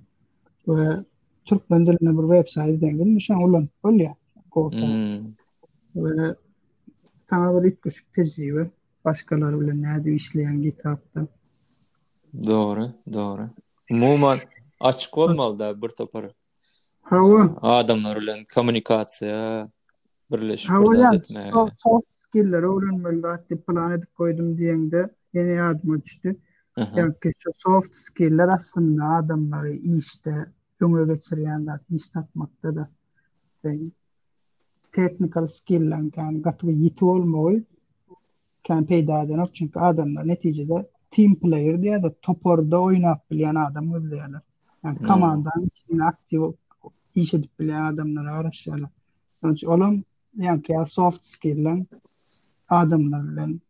we türkmen diline bir websaýt edindim, şony ulanyp bolýar. Kod we saňa bir üýtgeşik tejribe. Başgalar bilen nädip işleýäň GitHubda? Dogry, dogry. Umuman açyk bolmaly da bir topar. Hawa. Adamlar bilen kommunikasiýa birleşip zat etmek. Hawa, soft skillleri öwrenmeli zat diýip plan edip goýdum diýende, ýene ýadyma düşdi. Ýagky şu soft skiller aslynda adamlary işde öňe geçirýän zat, iş tapmakda-da. technical skill and kan gaty ýiti bolmagy kan peýda edenok çünki adamlar netijede team player diýýär de toparda oýnap bilýän adam gözleýärler. Yani hmm. komandanyň içinde aktiv iş edip bilýän adamlara garaşýarlar. Şonuň üçin olam ýa ki soft skill'ler adamlar bilen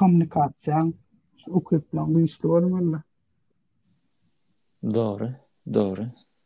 kommunikasiýa ukyplan güýçli bolmaly. Dogry, dogry.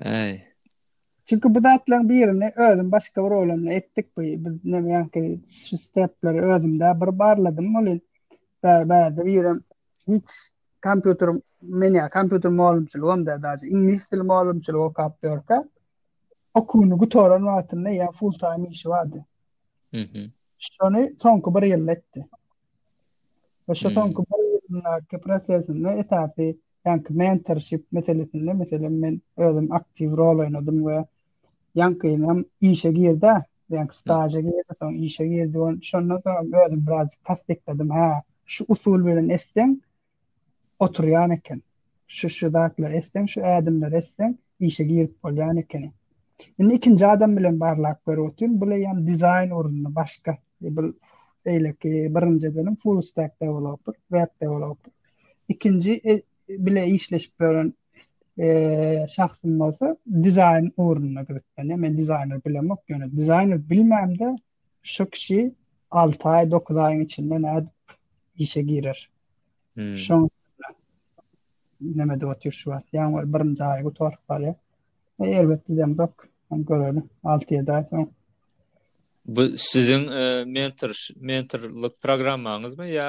Äý. Çünki bu zatlaryň birini özüm başga bir oglumla etdik bu. Biz näme ýaňky şu stepleri özümde bir barladym bolin. Bäde birem hiç kompýuter men ýa kompýuter mugallymçylygy hem de daşy iňlis dili mugallymçylygy okap ýörkä okuwyny gutaran wagtynda ýa full time işi bardy. Mhm. Şony soňky bir ýylda etdi. Ve şu hmm. soňky bir ýyldaky prosesinde etapy Ýaňky mentorship meselesinde meselem men özüm aktiw rol oýnadym we ýaňkyny hem işe girdi, ýaňky staja girdi, soň işe girdi we şondan soň özüm biraz tassykladım, ha, şu usul bilen etseň oturýan eken. Şu şu zatlar etseň, şu ädimler etseň işe girip bolýan eken. Indi ikinji adam bilen barlap görüp otyryn, bu leýen dizaýn ornuna başga. Bu beýleki birinji edenim full stack developer, web developer. ikinji bile işleşip gören şahsym bolsa dizaýn ugruna gyzyklanýar. Men dizaýner bilemok, ýöne dizaýner bilmämde şu kişi 6 aý, 9 aýyň içinde nädip işe girer. Hmm. Şoň näme diýip otyr şu wagt. Ýa ol birinji aýy gutaryp barýar. E, elbetde dem ýok. Hem görelim. 6-7 aý soň. Bu siziň e, mentor mentorlyk programmaňyzmy ýa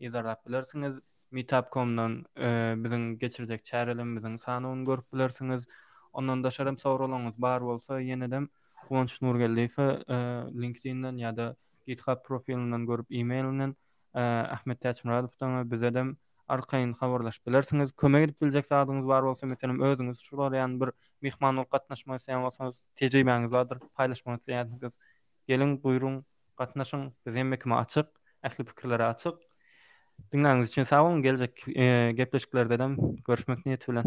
yzarlap bilersiňiz. Meetup.com-dan biziň geçirjek çärelerimiziň sanawyny görüp bilersiňiz. Ondan daşary hem soraglaryňyz bar bolsa ýenedem Guwanç Nurgeldiýewe LinkedIn-den ýa-da GitHub profilindan görüp e-mailinden Ahmet Täçmyradowdan bizedem arkaýyn habarlaşyp bilersiňiz. Kömek edip biljek zadyňyz bar bolsa meselem özüňiz uçurarýan bir myhman bolup gatnaşmak isleýän bolsaňyz tejribäňiz bardyr paýlaşmak isleýänsiňiz geliň buýruň Gatnaşyň, biz hemme kime açyk, ähli pikirlere açyk. Diňläniňiz üçin sag boluň, geljek gepleşiklerdedem görüşmek niýeti bilen.